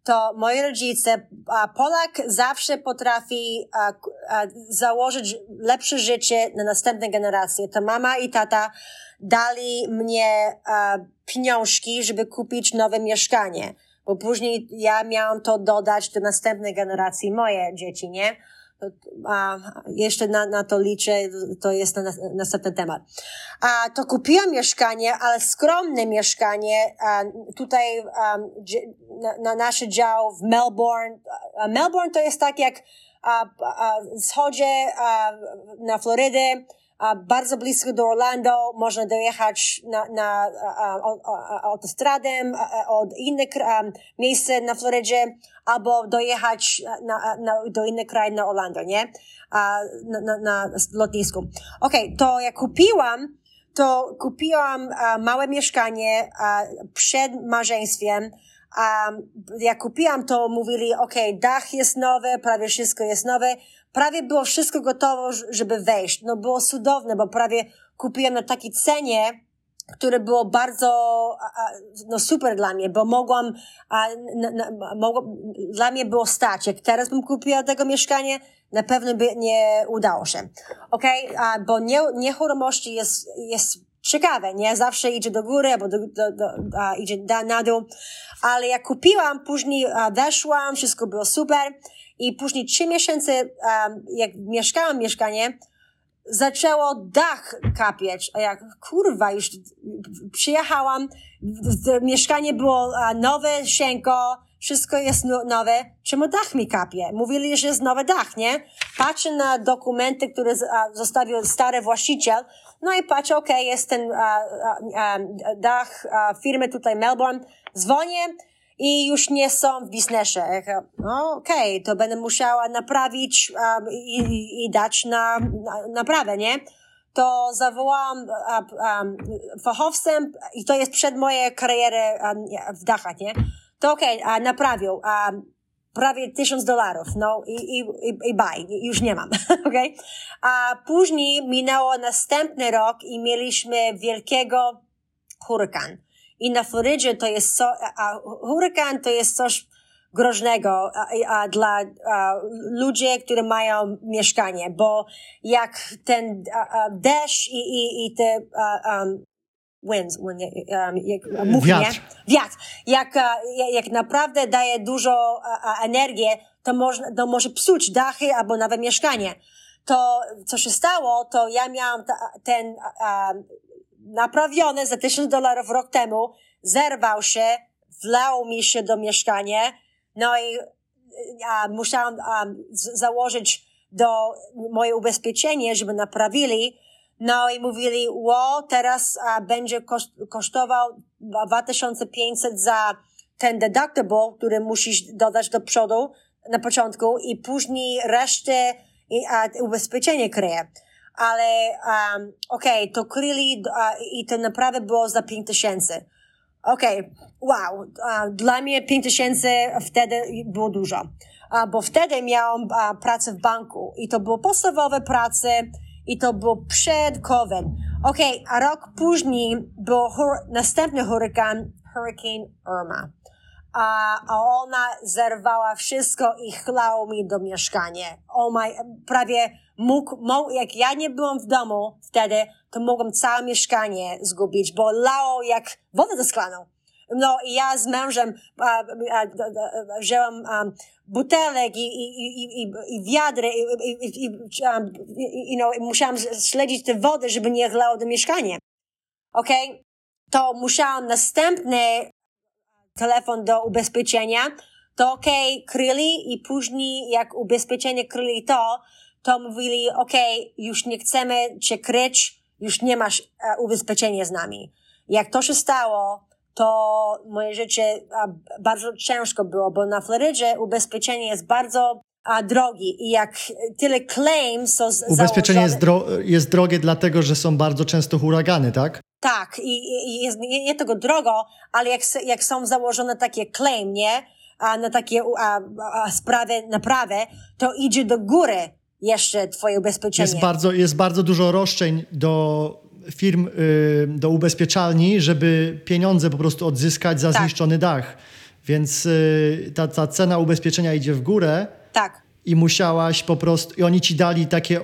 to moi rodzice, a Polak zawsze potrafi założyć lepsze życie na następne generacje. To mama i tata dali mnie pieniążki, żeby kupić nowe mieszkanie, bo później ja miałam to dodać do następnej generacji, moje dzieci, nie? A jeszcze na, na to liczę, to jest na, na następny temat. A to kupiłam mieszkanie, ale skromne mieszkanie a, tutaj a, na, na nasz dział w Melbourne. A Melbourne to jest tak jak a, a, a, na Florydę, a bardzo blisko do Orlando, można dojechać na, na autostradę od innych miejsc na Florydzie, albo dojechać na, na, do innych krajów na Orlando, nie? A, na, na, na lotnisku. Okej, okay, to jak kupiłam, to kupiłam a, małe mieszkanie a, przed małżeństwem, a jak kupiłam to, mówili, ok, dach jest nowy, prawie wszystko jest nowe. Prawie było wszystko gotowe, żeby wejść. No było cudowne, bo prawie kupiłam na takiej cenie, które było bardzo no super dla mnie, bo mogłam, a, dla mnie było stać. Jak teraz bym kupiła tego mieszkanie, na pewno by nie udało się. Okej, okay? bo nie, jest, jest ciekawe, nie? Zawsze idzie do góry albo do, do, do, a, idzie da, na dół. Ale jak kupiłam, później a, weszłam, wszystko było super i później trzy miesiące, a, jak mieszkałam mieszkanie, zaczęło dach kapieć. A jak, kurwa, już przyjechałam, mieszkanie było nowe, sienko, wszystko jest no, nowe, czemu dach mi kapie? Mówili, że jest nowy dach, nie? Patrzę na dokumenty, które zostawił stary właściciel, no i patrzę, okej, okay, jest ten a, a, dach firmy tutaj Melbourne, dzwonię i już nie są w biznesie. No okej, okay, to będę musiała naprawić i, i, dać na, na naprawę, nie? to zawołałam um, fachowcem i to jest przed mojej karierę um, w dachach, nie? To okej, okay, naprawił um, prawie tysiąc dolarów, no i, i, i, i bye, już nie mam, okej? Okay? A później minęło następny rok i mieliśmy wielkiego hurakan. I na Florydzie to jest co, a hurakan to jest coś groźnego a, a, dla a, ludzi, którzy mają mieszkanie, bo jak ten a, deszcz i, i, i te um, winds, um, jak muchnie, wiatr. wiatr. Jak, jak naprawdę daje dużo energii, to, można, to może psuć dachy albo nawet mieszkanie. To, co się stało, to ja miałam ta, ten naprawiony za tysiąc dolarów rok temu, zerwał się, wlał mi się do mieszkania, no i a, musiałam a, z, założyć do moje ubezpieczenie, żeby naprawili, no i mówili, ło, teraz a, będzie koszt, kosztował 2500 za ten deductible, który musisz dodać do przodu na początku i później resztę i, a, ubezpieczenie kryje. Ale um, okej, okay, to kryli a, i to naprawdę było za 5000. Okej, okay, wow, a, dla mnie 5000 wtedy było dużo, a, bo wtedy miałam pracę w banku i to było podstawowe prace, i to było przed COVID. Okej, okay, a rok później był hur następny huragan, Hurricane Irma. A, a ona zerwała wszystko i chlał mi do mieszkania. O my, prawie mógł, mógł, jak ja nie byłam w domu wtedy, to mogłam całe mieszkanie zgubić, bo lało jak wodę do szklaną. No i ja z mężem a, a, a, wzięłam butelek i, i, i, i, wiadry i, i, i, no, musiałam śledzić te wody, żeby nie chlało do mieszkania. Okej? Okay? To musiałam następny telefon do ubezpieczenia, to okej, okay, kryli i później jak ubezpieczenie kryli to, to mówili, okej, okay, już nie chcemy cię kryć, już nie masz e, ubezpieczenia z nami. Jak to się stało, to moje życie bardzo ciężko było, bo na Florydzie ubezpieczenie jest bardzo a, drogi i jak tyle claims są Ubezpieczenie jest, dro jest drogie dlatego, że są bardzo często huragany, tak? Tak, i, i jest nie, nie tego drogo, ale jak, jak są założone takie claim, nie? A na takie a, a sprawy, naprawę, to idzie do góry jeszcze twoje ubezpieczenie. Jest bardzo, jest bardzo dużo roszczeń do firm, y, do ubezpieczalni, żeby pieniądze po prostu odzyskać za tak. zniszczony dach. Więc y, ta, ta cena ubezpieczenia idzie w górę. Tak. I musiałaś po prostu, i oni ci dali takie,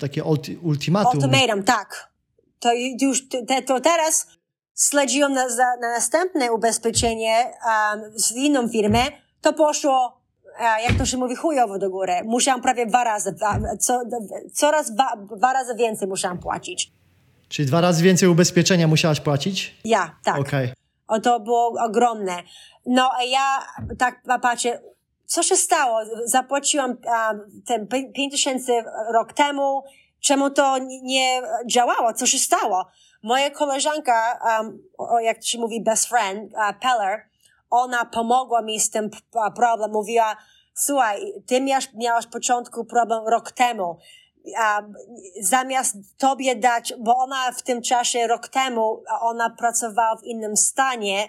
takie ultimatum. Ultimatum, tak to już te, to teraz śledziłem na, na następne ubezpieczenie um, z inną firmę, to poszło, jak to się mówi, chujowo do góry. Musiałam prawie dwa razy, co, coraz dwa, dwa razy więcej musiałam płacić. Czyli dwa razy więcej ubezpieczenia musiałaś płacić? Ja, tak. Okay. O, to było ogromne. No, a ja tak patrzę, co się stało? Zapłaciłam um, ten 5 tysięcy rok temu, czemu to nie działało, co się stało. Moja koleżanka, um, jak się mówi best friend, uh, Peller, ona pomogła mi z tym problemem. Mówiła, słuchaj, ty miałaś, miałaś początku problem rok temu. Um, zamiast tobie dać, bo ona w tym czasie rok temu, ona pracowała w innym stanie,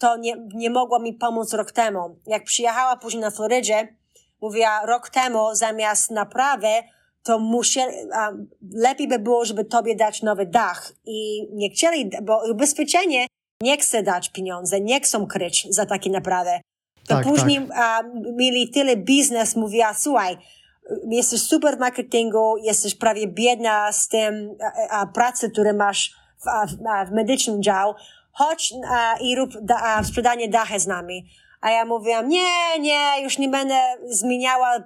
to nie, nie mogła mi pomóc rok temu. Jak przyjechała później na Florydzie, mówiła, rok temu zamiast naprawy, to musieli, lepiej by było, żeby tobie dać nowy dach. I nie chcieli, bo ubezpieczenie nie chce dać pieniądze, nie chcą kryć za takie naprawy. To tak, później tak. mieli tyle biznes, mówiła, słuchaj, jesteś super w marketingu, jesteś prawie biedna z tym a, a, pracy, które masz w, a, w medycznym dział, chodź a, i rób da, sprzedanie dachy z nami. A ja mówiłam, nie, nie, już nie będę zmieniała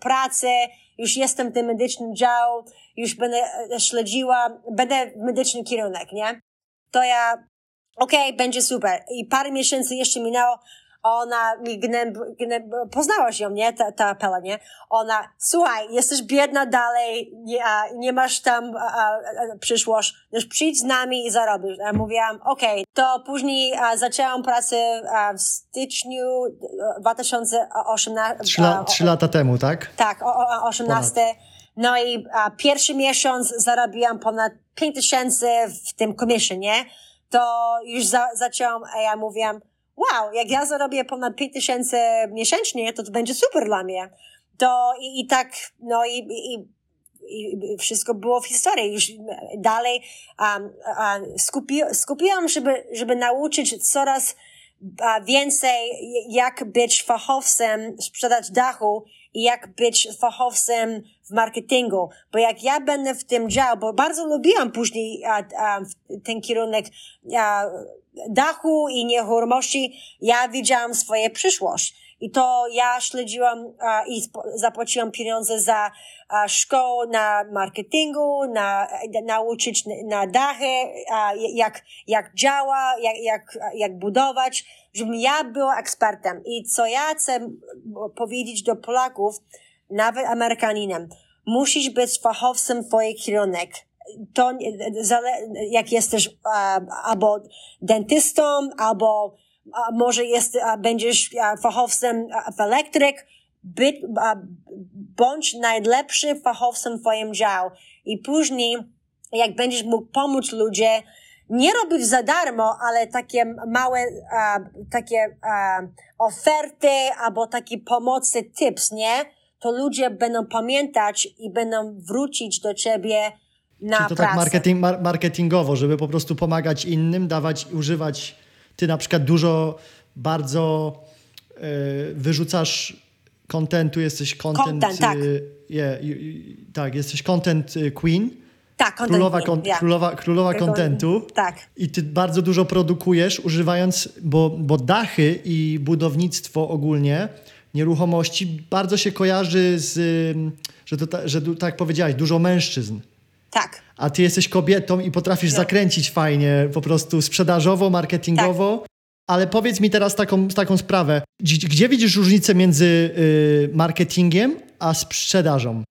pracy, już jestem w tym medycznym dział, już będę e, śledziła, będę medyczny kierunek, nie? To ja, okej, okay, będzie super. I parę miesięcy jeszcze minęło, ona mi gnęb, gnęb, poznałaś ją, nie? Ta, ta Pela, nie? Ona, słuchaj, jesteś biedna dalej, nie, a, nie masz tam a, a, przyszłość, już przyjdź z nami i zarobisz. Ja mówiłam, okej. Okay. To później a, zaczęłam pracę a, w styczniu 2018. Trzy, la, trzy lata temu, tak? Tak, o, o, 18. Ponad. No i a, pierwszy miesiąc zarobiłam ponad 5 tysięcy w tym commission, nie? To już za, zaczęłam, a ja mówiłam, wow, jak ja zarobię ponad 5 tysięcy miesięcznie, to to będzie super dla mnie. To i, i tak, no i, i, i wszystko było w historii. Już dalej um, um, skupi, skupiłam, żeby, żeby nauczyć coraz więcej, jak być fachowcem, sprzedać dachu i jak być fachowcem w marketingu. Bo jak ja będę w tym dział, bo bardzo lubiłam później a, a, ten kierunek a, dachu i nieruchomości, ja widziałam swoją przyszłość. I to ja śledziłam a, i zapłaciłam pieniądze za a, szkołę na marketingu, na, nauczyć na dachy, a, jak, jak działa, jak, jak, jak budować, żebym ja była ekspertem. I co ja chcę powiedzieć do Polaków, nawet Amerykaninem, musisz być fachowcem twojej kierunek to jak jesteś albo dentystą, albo może jest, będziesz fachowcem w elektryk, być, bądź najlepszy fachowcem w twoim dział. I później, jak będziesz mógł pomóc ludzie, nie robić za darmo, ale takie małe, takie oferty albo takie pomocy, tips, nie? To ludzie będą pamiętać i będą wrócić do ciebie na Czyli to tak pracę. tak marketing, mar marketingowo, żeby po prostu pomagać innym, dawać, używać ty na przykład dużo bardzo e, wyrzucasz kontentu, jesteś content... Content, tak. e, yeah, you- you- tak, jesteś content queen, Tak, content królowa, queen, kon, yeah. królowa, królowa kontentu. tak. I ty bardzo dużo produkujesz, używając, bo, bo dachy i budownictwo ogólnie, nieruchomości, bardzo się kojarzy z, że, to, że tak powiedziałaś, dużo mężczyzn. Tak. A ty jesteś kobietą i potrafisz No. zakręcić fajnie, po prostu sprzedażowo, marketingowo. Tak. Ale powiedz mi teraz taką, taką sprawę. Gdzie, gdzie widzisz różnicę między y, marketingiem a sprzedażą?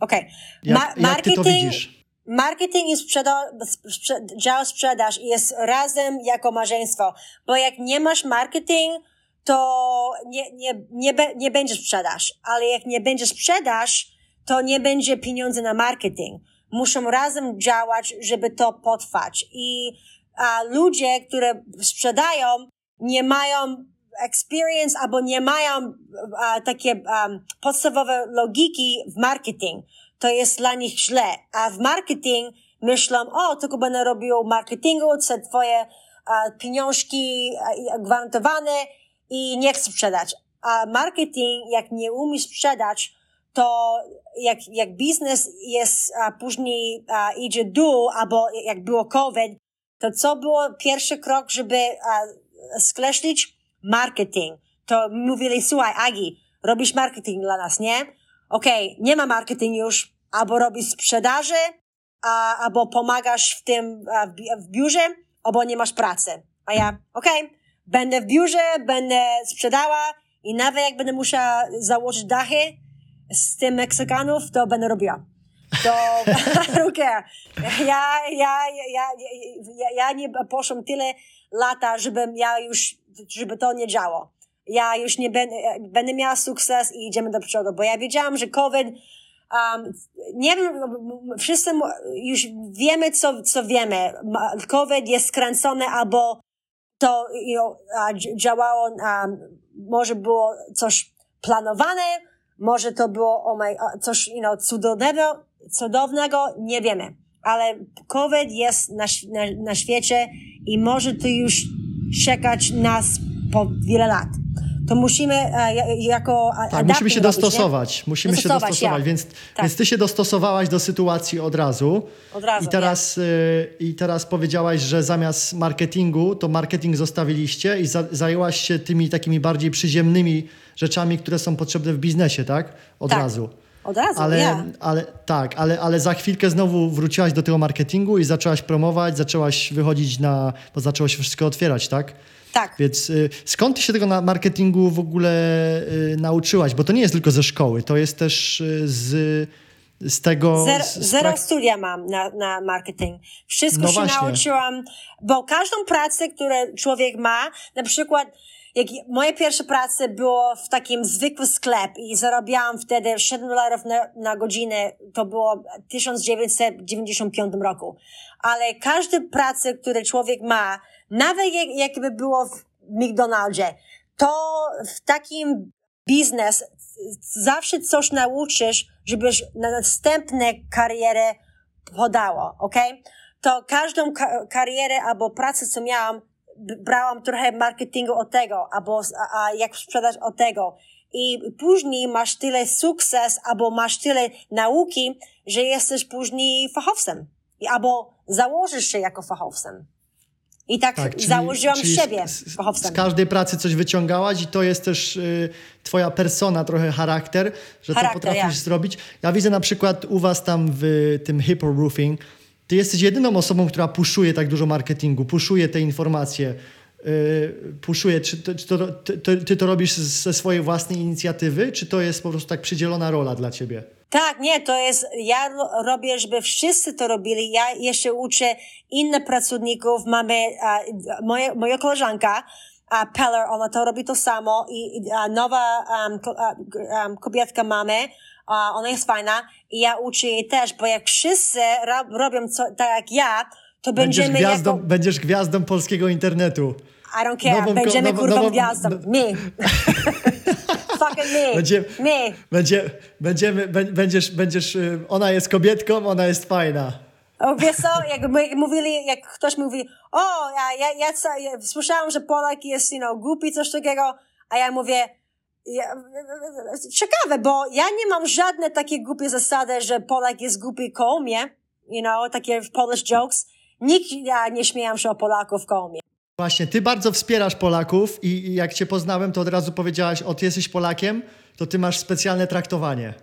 Okej. Jak, Ma- jak ty to widzisz? Marketing i sprzeda- sprze- dział sprzedaż jest razem jako małżeństwo, bo jak nie masz marketing, to nie, nie, nie, be, nie będzie sprzedaż, ale jak nie będzie sprzedaż, to nie będzie pieniędzy na marketing. Muszą razem działać, żeby to potrwać. I a, ludzie, które sprzedają, nie mają experience albo nie mają a, takie um, podstawowe logiki w marketing. To jest dla nich źle. A w marketing myślą, o, tylko będę robił marketingu, co twoje a, pieniążki a, gwarantowane i nie chcę sprzedać. A marketing, jak nie umiesz sprzedać, to jak, jak biznes jest a, później a, idzie dół, albo jak było COVID, to co było pierwszy krok, żeby a, skreślić? Marketing. To mówili, słuchaj, Agi, robisz marketing dla nas, nie? Okej, nie ma marketing już, albo robisz sprzedaży, a, albo pomagasz w tym a, w, w biurze, albo nie masz pracy. A ja, okej, będę w biurze, będę sprzedała i nawet jak będę musiała założyć dachy z tym Meksykanów, to będę robiła. To care. Ja, ja, ja, ja, ja nie poszłam tyle lata, żebym ja już, żeby to nie działo. Ja już nie będę, będę miała sukces i idziemy do przodu, bo ja wiedziałam, że COVID, um, nie wiem, wszyscy już wiemy, co, co wiemy. COVID jest skręcony albo to you know, działało, um, może było coś planowane, może to było oh my, coś you know, cudownego, cudownego, nie wiemy. Ale COVID jest na, na, na świecie i może to już czekać nas po wiele lat. To musimy e, ja- jako Tak, musimy się robić, nie? dostosować. Musimy się Dostosować, dostosować, ja. więc, Tak. więc ty się dostosowałaś do sytuacji od razu. Od razu, I teraz, y, I teraz powiedziałaś, że zamiast marketingu, to marketing zostawiliście i za, zajęłaś się tymi takimi bardziej przyziemnymi rzeczami, które są potrzebne w biznesie, tak? Od Tak. razu. Od razu, Ale, ja. ale tak, ale, ale za chwilkę znowu wróciłaś do tego marketingu i zaczęłaś promować, zaczęłaś wychodzić na, bo zaczęło się wszystko otwierać, tak? Tak. Więc y, skąd ty się tego na marketingu w ogóle y, nauczyłaś? Bo to nie jest tylko ze szkoły, to jest też y, z, z tego... Zero, z, z zero studia mam na, na marketing. Wszystko No się właśnie. nauczyłam, bo każdą pracę, którą człowiek ma, na przykład jak moje pierwsze prace było w takim zwykłym sklep i zarabiałam wtedy 7 dolarów na, na godzinę, to było w 1995 roku. Ale każda praca, którą człowiek ma, nawet jak, jakby było w McDonaldzie, to w takim biznes zawsze coś nauczysz, żebyś na następne karierę podało, ok? To każdą ka- karierę albo pracę, co miałam, brałam trochę marketingu od tego, albo a, a jak sprzedać od tego. I później masz tyle sukces, albo masz tyle nauki, że jesteś później fachowcem. Albo założysz się jako fachowcem. I tak, Tak, czyli- założyłam czyli siebie z, z, każdej pracy coś wyciągałaś i to jest też y, twoja persona, trochę charakter, że Charakter, to potrafisz ja. zrobić. Ja widzę na przykład u was tam w tym Hippo Roofing, ty jesteś jedyną osobą, która puszuje tak dużo marketingu, puszuje te informacje, y, puszuje. Czy, to, czy to, ty, ty to robisz ze swojej własnej inicjatywy, czy to jest po prostu tak przydzielona rola dla ciebie? Tak, nie, to jest, ja ro- robię, żeby wszyscy to robili. Ja jeszcze uczę innych pracowników. Mamy, a, moje, moja koleżanka, a Peller, ona to robi to samo i, a, nowa um, ko, a, um, kobietka mamy, a, ona jest fajna i ja uczę jej też, bo jak wszyscy ro, robią co, tak jak ja, to Będziesz będziemy gwiazdą, jako... będziesz gwiazdą polskiego internetu. I don't care, nową będziemy nową- kurwa nową- gwiazdą. no- Me. Fucking me. Będzie- Me. Będzie, będziemy, bę- będziesz, będziesz, y, ona jest kobietką, ona jest fajna. Wiesz co, jak my mówili, jak ktoś mówi, o, ja, ja, ja, ja słyszałam, że Polak jest, you know, głupi, coś takiego, a ja mówię, ja, ciekawe, bo ja nie mam żadne takie głupie zasady, że Polak jest głupi koło mnie, you know, takie Polish jokes. Nikt, ja nie śmiałam się o Polaków koło mnie. Właśnie, ty bardzo wspierasz Polaków i, i jak cię poznałem, to od razu powiedziałaś, o ty jesteś Polakiem, to ty masz specjalne traktowanie.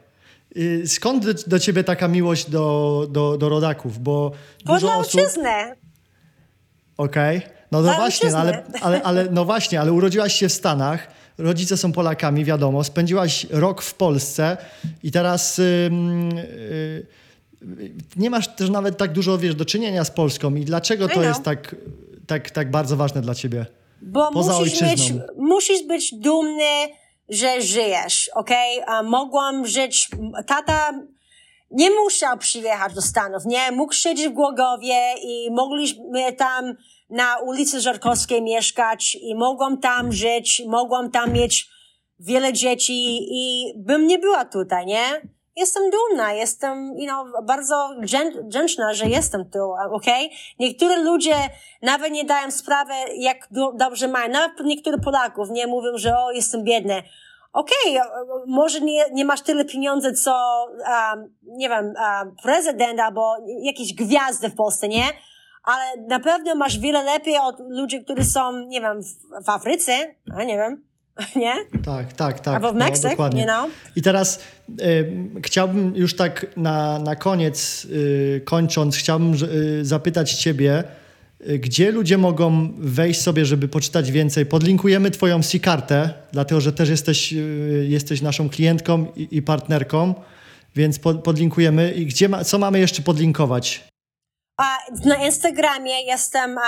Y, Skąd do, do ciebie taka miłość do, do, do rodaków? Bo Bo dużo dla osób... Okej, no, no Dla właśnie, no, ale, ale, ale, no właśnie, ale urodziłaś się w Stanach, rodzice są Polakami, wiadomo, spędziłaś rok w Polsce i teraz y, y, nie masz też nawet tak dużo, wiesz, do czynienia z Polską i dlaczego I to know. jest tak, tak, tak bardzo ważne dla ciebie? Bo Poza musisz, mieć, ojczyzną. musisz być dumny, że żyjesz, okej? A Mogłam żyć, tata nie musiał przyjechać do Stanów, nie? Mógł siedzieć w Głogowie i mogliśmy tam na ulicy Żarkowskiej mieszkać i mogłam tam żyć, mogłam tam mieć wiele dzieci i bym nie była tutaj, nie? Jestem dumna, jestem, you know, bardzo wdzię- wdzięczna, że jestem tu, okej? Niektórzy ludzie nawet nie dają sprawy, jak do, dobrze mają. Nawet niektórych Polaków nie mówią, że o, jestem biedny. Okej, o- o- może nie, nie masz tyle pieniędzy, co, um, nie wiem, um, prezydent albo jakieś gwiazdy w Polsce, nie? Ale na pewno masz wiele lepiej od ludzi, którzy są, nie wiem, w, w Afryce, a nie wiem, nie? Tak, tak, tak. Albo w no, dokładnie. you know? I teraz y, chciałbym już tak na, na koniec, y, kończąc, chciałbym y, zapytać Ciebie, y, gdzie ludzie mogą wejść sobie, żeby poczytać więcej? Podlinkujemy Twoją C-kartę, dlatego że też jesteś, jesteś naszą klientką i, i partnerką, więc pod, podlinkujemy. I gdzie ma, co mamy jeszcze podlinkować? Na Instagramie jestem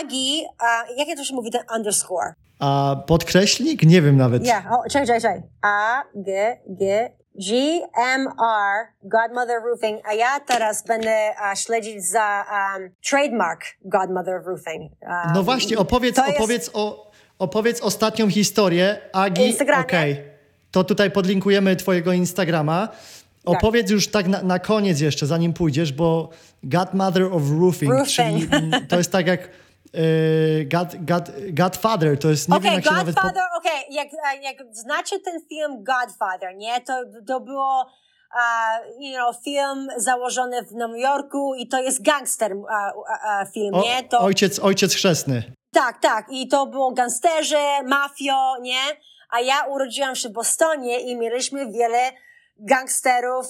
Agi, a, jak to się mówi, ten underscore? A podkreślnik? Nie wiem nawet. Ja, o, czekaj, czekaj, czekaj. A, G, G, G, M, R, Godmother Roofing, a ja teraz będę a, śledzić za um, trademark Godmother Roofing. Um, No właśnie, opowiedz, to jest- opowiedz, o, opowiedz ostatnią historię. Agi, Instagramie. okej. To tutaj podlinkujemy twojego Instagrama. Opowiedz już tak na, na koniec jeszcze, zanim pójdziesz, bo Godmother of Roofing, Roofing. czyli to jest tak jak God, God, Godfather, to jest, nie wiem Okej, jak się nawet... Po... Godfather, okej, jak, a, jak znacie ten film Godfather, nie? To, to było, uh, you know, film założony w Nowym Jorku i to jest gangster uh, uh, film, O, nie? To, ojciec, ojciec chrzestny. Tak, tak. I to było gangsterzy, mafio, nie? A ja urodziłam się w Bostonie i mieliśmy wiele gangsterów,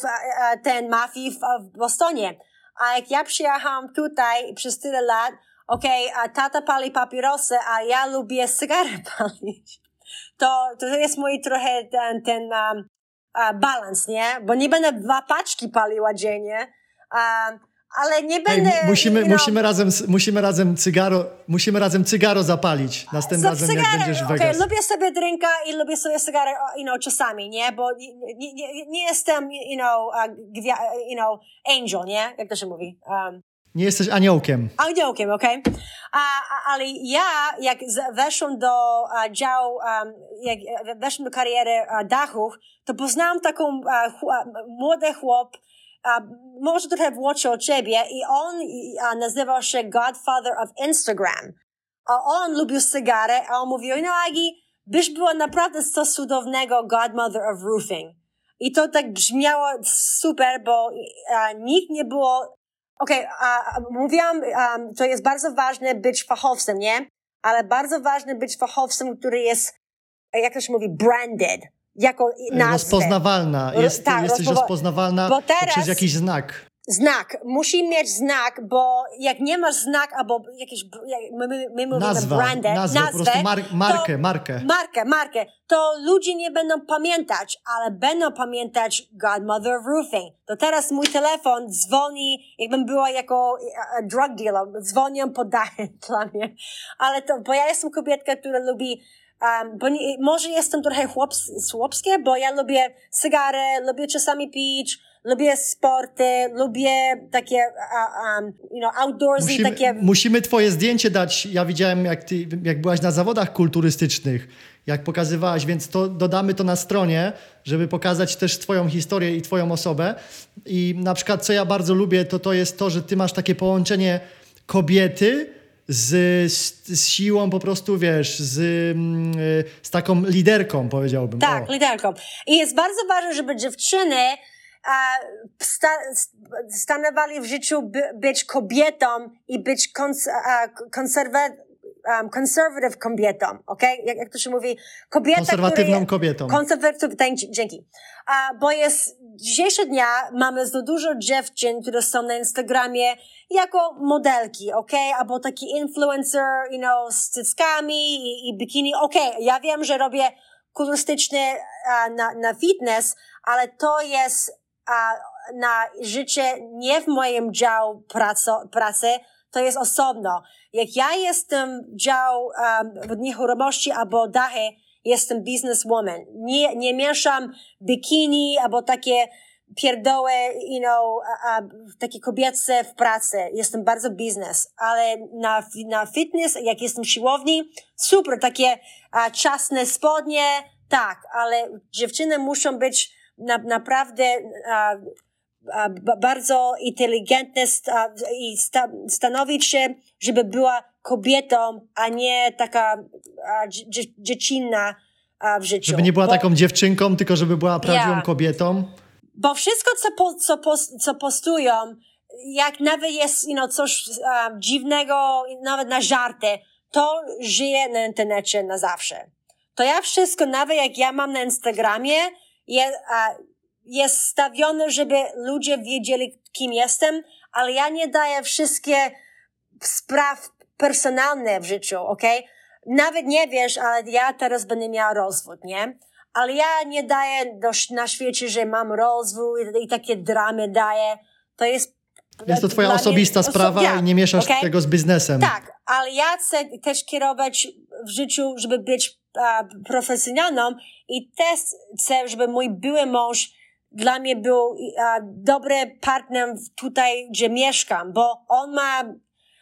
ten mafii w, w Bostonie. A jak ja przyjechałam tutaj przez tyle lat, okej, a tata pali papierosy, a ja lubię cygary palić. To, to jest mój trochę ten, ten um, balans, nie? Bo nie będę dwa paczki paliła dziennie, um, ale nie będę... mu- musimy, you know, musimy, razem, musimy razem cygaro, musimy razem cygaro zapalić następnym razem, jak cygary, będziesz w Vegas. lubię sobie drinka i lubię sobie cygary, you know, czasami, nie? Bo nie, nie, nie, jestem, you know, you know, angel, nie? Jak to się mówi? Um, Nie jesteś aniołkiem. aniołkiem, okej? A, ale ja, jak z- weszłam do działu, jak weszłam do kariery dachów, to poznałam taką młody chłop, może trochę młodszy od ciebie i on nazywał się Godfather of Instagram. A on lubił cygary, a on mówił, no Agi, byś była naprawdę co cudownego Godmother of Roofing. I to tak brzmiało super, bo nikt nie było... Okej, a a mówiłam, um, to jest bardzo ważne być fachowcem, nie? Ale bardzo ważne być fachowcem, który jest, jak to się mówi, branded. Jako nazwę. Rozpoznawalna. Jest, tak, jesteś rozpoznawalna bo teraz- poprzez jakiś znak. Znak. Musi mieć znak, bo jak nie masz znak, albo jakiś, jak my, my, my mówimy Nazwa, branded, nazwę, po nazwę, prostu mar markę, markę. Markę, markę. To ludzie nie będą pamiętać, ale będą pamiętać Godmother Roofing. To teraz mój telefon dzwoni, jakbym była jako e, e, drug dealer, dzwonią podaję dla mnie. Ale to, bo ja jestem kobietka, która lubi Um, bo nie, może jestem trochę chłops, chłopskie, bo ja lubię cygary, lubię czasami pić, lubię sporty, lubię takie, um, you know, outdoorsy, Musimy, takie... musimy twoje zdjęcie dać. Ja widziałem, jak, ty, jak byłaś na zawodach kulturystycznych, jak pokazywałaś, więc to dodamy to na stronie, żeby pokazać też twoją historię i twoją osobę. I na przykład, co ja bardzo lubię, to to jest to, że ty masz takie połączenie kobiety z, z, z siłą po prostu, wiesz, z, mm, y, z taką liderką, powiedziałbym. Tak, O. liderką. I jest bardzo ważne, żeby dziewczyny sta, stanowali w życiu by, być kobietą i być kons, um, conservative kobietą, ok? Jak, jak to się mówi? Kobieta, Konserwatywną kobietą. Konserwatywną, dzięki. A, bo jest, dzisiejsze dnia mamy za dużo dziewczyn, które są na Instagramie jako modelki, ok? Albo taki influencer, you know, z cyckami i, i bikini. Ok, ja wiem, że robię kulturystyczny a, na, na fitness, ale to jest a, na życie nie w moim dział praco, pracy, to jest osobno. Jak ja jestem dział um, nieruchomości albo dachy, jestem businesswoman. Nie, nie mieszam bikini albo takie pierdoły, you know, a, a, takie kobiece w pracy. Jestem bardzo biznes, ale na, na fitness, jak jestem w siłowni, super, takie a, czasne spodnie, tak, ale dziewczyny muszą być na, naprawdę a, a, bardzo inteligentne sta, i sta, stanowić się, żeby była kobietą, a nie taka a, dzie, dziecinna w życiu. Żeby nie była Bo- taką dziewczynką, tylko żeby była prawdziwą Ja. kobietą. bo wszystko, co, po, co, co postują, jak nawet jest you know, coś um, dziwnego, nawet na żarty, to żyje na internecie na zawsze. To ja wszystko, nawet jak ja mam na Instagramie, je, a, jest stawione, żeby ludzie wiedzieli, kim jestem, ale ja nie daję wszystkie spraw personalne w życiu, okej? Nawet nie wiesz, ale ja teraz będę miała rozwód, nie? Ale ja nie daję do, na świecie, że mam rozwód i, i takie dramy daję. To jest... Jest to twoja mnie osobista oso- sprawa i nie mieszasz okej? tego z biznesem. Tak, ale ja chcę też kierować w życiu, żeby być profesjonalną i też chcę, żeby mój były mąż dla mnie był dobry partner tutaj, gdzie mieszkam, bo on ma,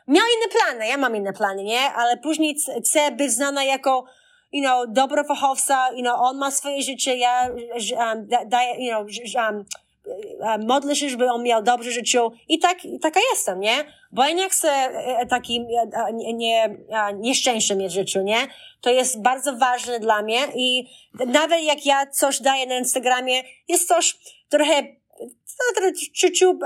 miał inne plany, ja mam inne plany, nie? Ale później chcę być znana jako you know, dobro fachowca, you know, on ma swoje życie, ja um, da, daję, you know, um, modlę się, żeby on miał dobrze życiu i tak, i taka jestem, nie? Bo ja nie chcę e, takim e, nie, nie, e, nieszczęścia mieć w życiu, nie? To jest bardzo ważne dla mnie i nawet jak ja coś daję na Instagramie, jest coś trochę no, ciuciu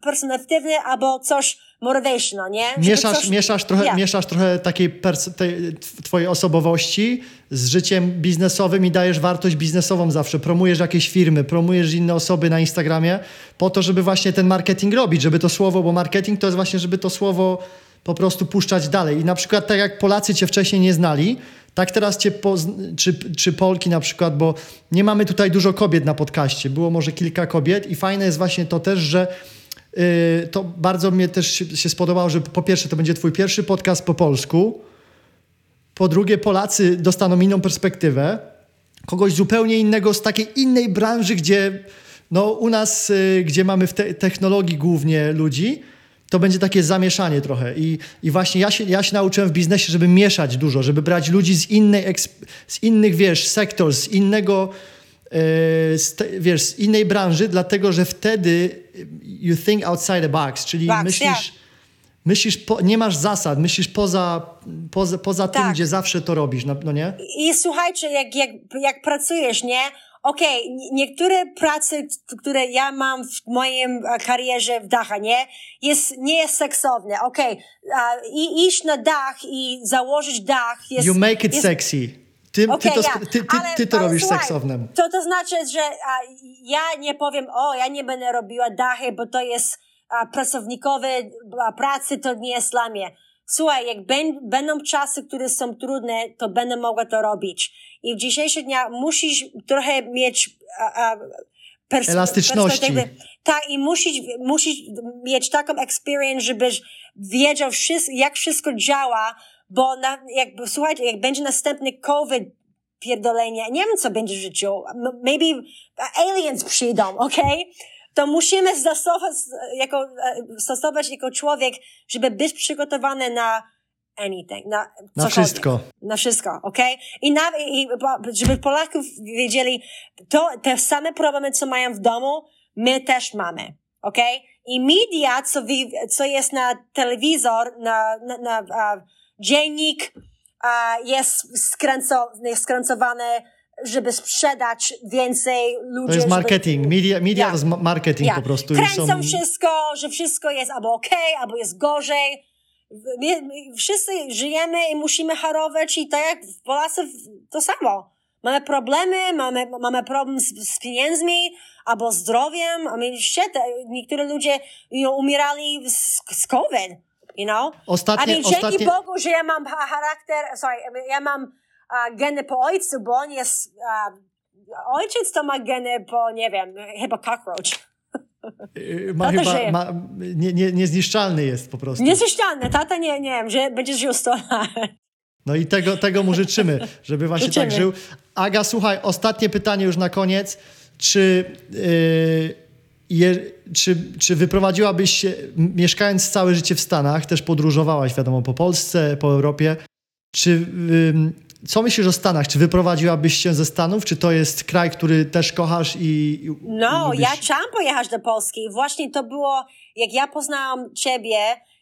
personalitywne albo coś motivational, nie? Żeby Mieszasz, coś- mieszasz, trochę, Ja. mieszasz trochę takiej tej, tw- twojej osobowości z życiem biznesowym i dajesz wartość biznesową zawsze. Promujesz jakieś firmy, promujesz inne osoby na Instagramie po to, żeby właśnie ten marketing robić, żeby to słowo, bo marketing to jest właśnie, żeby to słowo po prostu puszczać dalej. I na przykład tak jak Polacy cię wcześniej nie znali, tak teraz cię, czy, czy Polki na przykład, bo nie mamy tutaj dużo kobiet na podcaście. Było może kilka kobiet i fajne jest właśnie to też, że to bardzo mnie też się, spodobało, że po pierwsze to będzie twój pierwszy podcast po polsku, po drugie Polacy dostaną inną perspektywę, kogoś zupełnie innego z takiej innej branży, gdzie no u nas, yy, gdzie mamy w te technologii głównie ludzi, to będzie takie zamieszanie trochę. I, i właśnie ja się, ja się nauczyłem w biznesie, żeby mieszać dużo, żeby brać ludzi z innej, z innych, wiesz, sektor, z innego z te, wiesz, z innej branży, dlatego że wtedy you think outside the box, czyli Box, myślisz, yeah. myślisz po, nie masz zasad, myślisz poza, poza, poza tym, Tak. gdzie zawsze to robisz, no, no nie? I słuchajcie, jak, jak, jak pracujesz, nie? Okej, n- niektóre prace, które ja mam w moim e, karierze w dacha, nie? Jest, nie jest seksowne. Okej, a, i iść na dach i założyć dach jest... You make it jest, sexy. Ty, ty, Okej, to, ja, ty, ty, ale- ty to robisz słuchaj, seksownym. To, to znaczy, że a, ja nie powiem, o, ja nie będę robiła dachy, bo to jest a, pracownikowe a, pracy, to nie jest dla mnie. Słuchaj, jak ben, będą czasy, które są trudne, to będę mogła to robić. I w dzisiejszych dniach musisz trochę mieć a, a, pers- Elastyczności. Tak, i musisz, musisz mieć taką experience, żebyś wiedział, wszystko, jak wszystko działa, bo na, jak, słuchajcie, jak będzie następny COVID, pierdolenie. Nie wiem, co będzie w życiu. Maybe aliens przyjdą, okej? Okay? To musimy stosować jako, e, stosować jako człowiek, żeby być przygotowany na anything. Na, na wszystko. Na wszystko, okej? Okay? I, na, I żeby Polaków wiedzieli, to te same problemy, co mają w domu, my też mamy, okej? Okay? I media, co, co jest na telewizor, na, na, na uh, dziennik, jest, skręco, jest skręcowane, żeby sprzedać więcej ludzi. To jest marketing. Żeby... Media, media yeah. to jest marketing yeah. po prostu. Kręcą są... wszystko, że wszystko jest albo ok, albo jest gorzej. My, my wszyscy żyjemy i musimy harować i tak jak Polacy to samo. Mamy problemy, mamy, mamy problem z, z pieniędzmi albo zdrowiem. I mean, niektóre ludzie you know, umierali z, z COVID, you know? Ostatnie, I mean, ostatnie... dzięki Bogu, że ja mam charakter, sorry, ja mam uh, geny po ojcu, bo on jest, uh, ojciec to ma geny po, nie wiem, chyba cockroach. Ma chyba, ma, nie, nie, niezniszczalny jest po prostu. Niezniszczalny, tata nie, nie wiem, że będziesz żył 100 lat. No i tego, tego mu życzymy, żeby właśnie życzymy. tak żył. Aga, słuchaj, ostatnie pytanie już na koniec. Czy, yy, je, czy, czy wyprowadziłabyś się, mieszkając całe życie w Stanach, też podróżowałaś, wiadomo, po Polsce, po Europie, czy co myślisz o Stanach? Czy wyprowadziłabyś się ze Stanów? Czy to jest kraj, który też kochasz i. No, lubisz? ja chciałam pojechać do Polski. Właśnie to było, jak ja poznałam Ciebie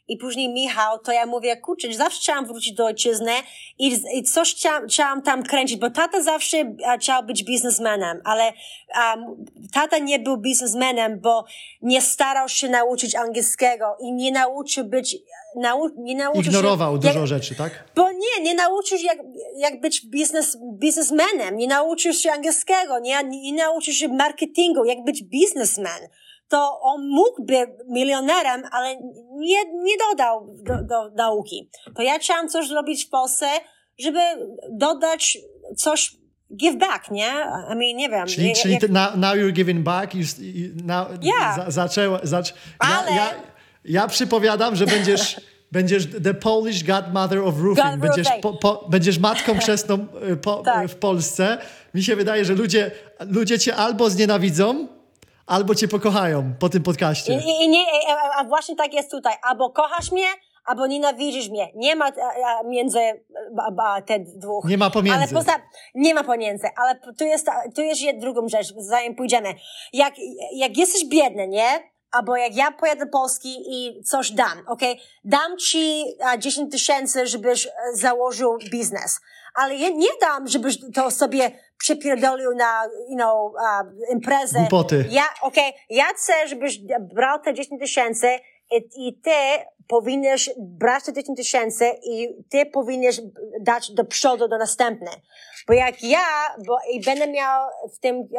i później Michał, to ja mówię, kurczę, zawsze chciałam wrócić do ojczyzny i, i coś chciałam, chciałam tam kręcić, bo tata zawsze chciał być biznesmenem, ale um, tata nie był biznesmenem, bo nie starał się nauczyć angielskiego i nie nauczył być Nau, nie nauczył Ignorował się, dużo jak, rzeczy, tak? Bo nie, nie nauczył się jak, jak być biznes, biznesmenem, nie nauczył się angielskiego, nie, nie nauczył się marketingu, jak być biznesmen to on mógłby milionerem, ale nie, nie dodał do, do nauki. To ja chciałam coś zrobić w Polsce, żeby dodać coś give back, nie? I mean, nie wiem. Czyli, czyli jak... now, now you're giving back, you, now, yeah. za, zaczęła, zacz... Ale... Ja, ja, ja przypowiadam, że będziesz będziesz the Polish godmother of roofing. God będziesz, po, po, będziesz matką chrzestną y, po, tak. w Polsce. Mi się wydaje, że ludzie, ludzie cię albo znienawidzą, albo cię pokochają po tym podcaście. I, i nie, a właśnie tak jest tutaj. Albo kochasz mnie, albo nienawidzisz mnie. Nie ma między te dwóch. Nie ma pomiędzy. Ale poza, nie ma pomiędzy, ale tu jest, tu jest drugą rzecz, zanim pójdziemy. Jak, jak jesteś biedny, nie? Albo jak ja pojadę do Polski i coś dam, ok? Dam ci 10 tysięcy, żebyś e, założył biznes. Ale ja nie dam, żebyś to sobie przepierdolił na, you know, uh, imprezę. Głupoty. Ja, okej, okay, ja chcę, żebyś brał te 10 tysięcy i, i ty powinieneś brać te 10 tysięcy i ty powinieneś dać do przodu, do następne. Bo jak ja, bo i będę miał w tym uh,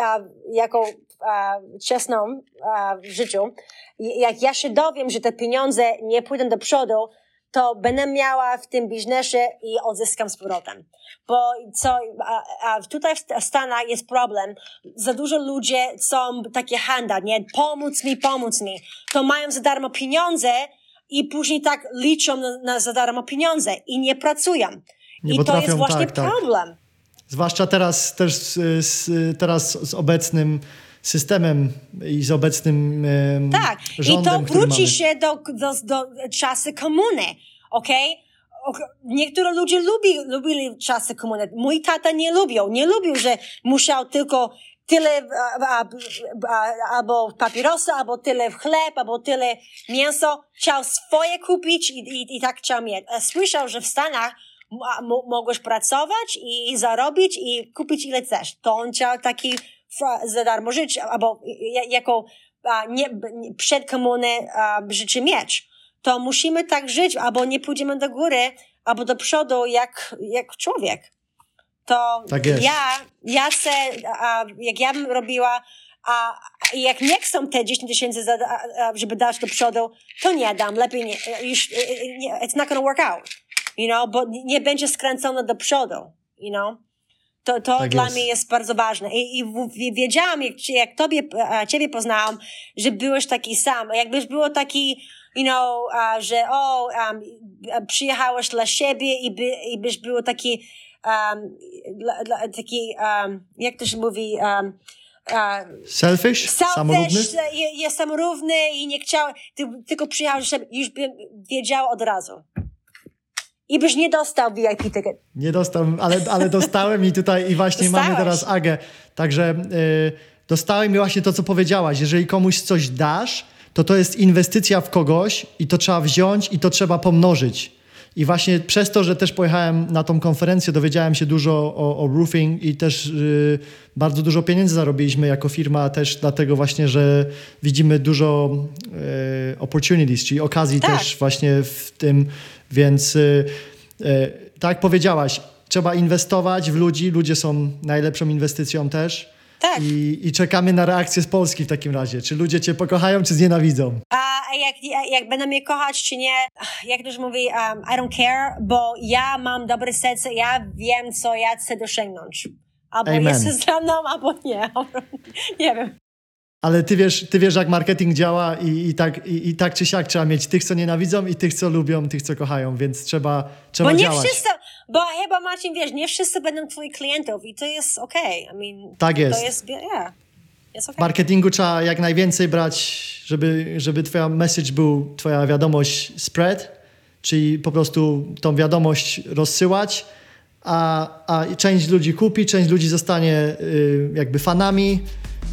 jako uh, czesną uh, w życiu, jak ja się dowiem, że te pieniądze nie pójdą do przodu, to będę miała w tym biznesie i odzyskam z powrotem. Bo co, a, a tutaj w Stanach jest problem. Za dużo ludzie są takie handa, nie? Pomóc mi, pomóc mi. To mają za darmo pieniądze i później tak liczą na, na za darmo pieniądze i nie pracują. Nie I to jest właśnie tak, tak. problem. Tak. Zwłaszcza teraz też z, z, teraz z obecnym systemem i z obecnym um, Tak, rządem, i to wróci się do, do, do czasy komuny, okej? Okay? Niektórzy ludzie lubi, lubili czasy komuny. Mój tata nie lubił. Nie lubił, że musiał tylko tyle a, a, albo papierosy, albo tyle chleb, albo tyle mięso. Chciał swoje kupić i, i, i tak chciał mieć. Słyszał, że w Stanach mogłeś pracować i zarobić i kupić ile chcesz. To on chciał taki za darmo żyć, albo jako a, nie, przed komuny a, życie mieć. To musimy tak żyć, albo nie pójdziemy do góry, albo do przodu jak, jak człowiek. To tak ja, ja chcę, a, jak ja bym robiła, a jak nie chcą te 10 tysięcy, żeby dać do przodu, to nie dam, lepiej nie, już, nie it's not gonna work out, you know, bo nie będzie skręcone do przodu, you know. To, to tak dla jest. mnie jest bardzo ważne. I, i wiedziałam, jak, jak tobie, ciebie poznałam, że byłeś taki sam. Jakbyś było taki, you know, że o, um, przyjechałeś dla siebie i, by, i byś był taki, um, dla, dla, taki, um, jak to się mówi, um, uh, Selfish? Selfish, je- jestem równy i nie chciał, ty, tylko przyjechałeś, żeby już bym wiedział od razu. I byś nie dostał VIP ticket. Nie dostałem, ale, ale dostałem i tutaj i właśnie mamy Dostałeś. teraz Agę. Także y, dostałem i właśnie to, co powiedziałaś. Jeżeli komuś coś dasz, to to jest inwestycja w kogoś i to trzeba wziąć i to trzeba pomnożyć. I właśnie przez to, że też pojechałem na tą konferencję, dowiedziałem się dużo o, o roofing i też y, bardzo dużo pieniędzy zarobiliśmy jako firma też dlatego właśnie, że widzimy dużo y, opportunities, czyli okazji Tak. też właśnie w tym, więc y, y, tak jak powiedziałaś, trzeba inwestować w ludzi, ludzie są najlepszą inwestycją też. Tak. I, I czekamy na reakcję z Polski w takim razie. Czy ludzie cię pokochają, czy znienawidzą? A jak, jak będą mnie kochać, czy nie, jak to się mówi, um, I don't care, bo ja mam dobre serce, ja wiem, co ja chcę dosięgnąć. Albo Amen. jesteś ze mną, albo nie. Nie wiem. Ale ty wiesz, ty wiesz jak marketing działa i, i, tak, i, i tak czy siak trzeba mieć tych, co nienawidzą i tych, co lubią, tych, co kochają, więc trzeba, trzeba Bo nie działać. wszyscy, bo chyba Marcin, wiesz, nie wszyscy będą twoich klientów i to jest okej. I mean, Tak jest. To jest, yeah, okej. marketingu trzeba jak najwięcej brać, żeby, żeby twoja message był, twoja wiadomość spread, czyli po prostu tą wiadomość rozsyłać, a, a część ludzi kupi, część ludzi zostanie y, jakby fanami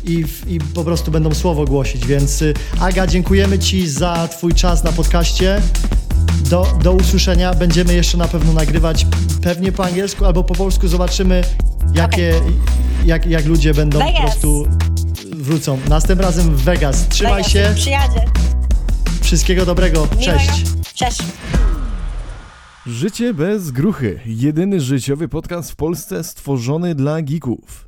i, i po prostu będą słowo głosić. Więc y, Aga, dziękujemy Ci za Twój czas na podcaście. Do, do usłyszenia. Będziemy jeszcze na pewno nagrywać pewnie po angielsku albo po polsku. Zobaczymy, jakie, jak, jak ludzie będą po Vegas. prostu wrócą. Następnym razem w Vegas. Trzymaj Mega, się. Przyjadzie. Wszystkiego dobrego. Cześć. Miłego. Cześć. Życie bez gruchy. Jedyny życiowy podcast w Polsce stworzony dla geeków.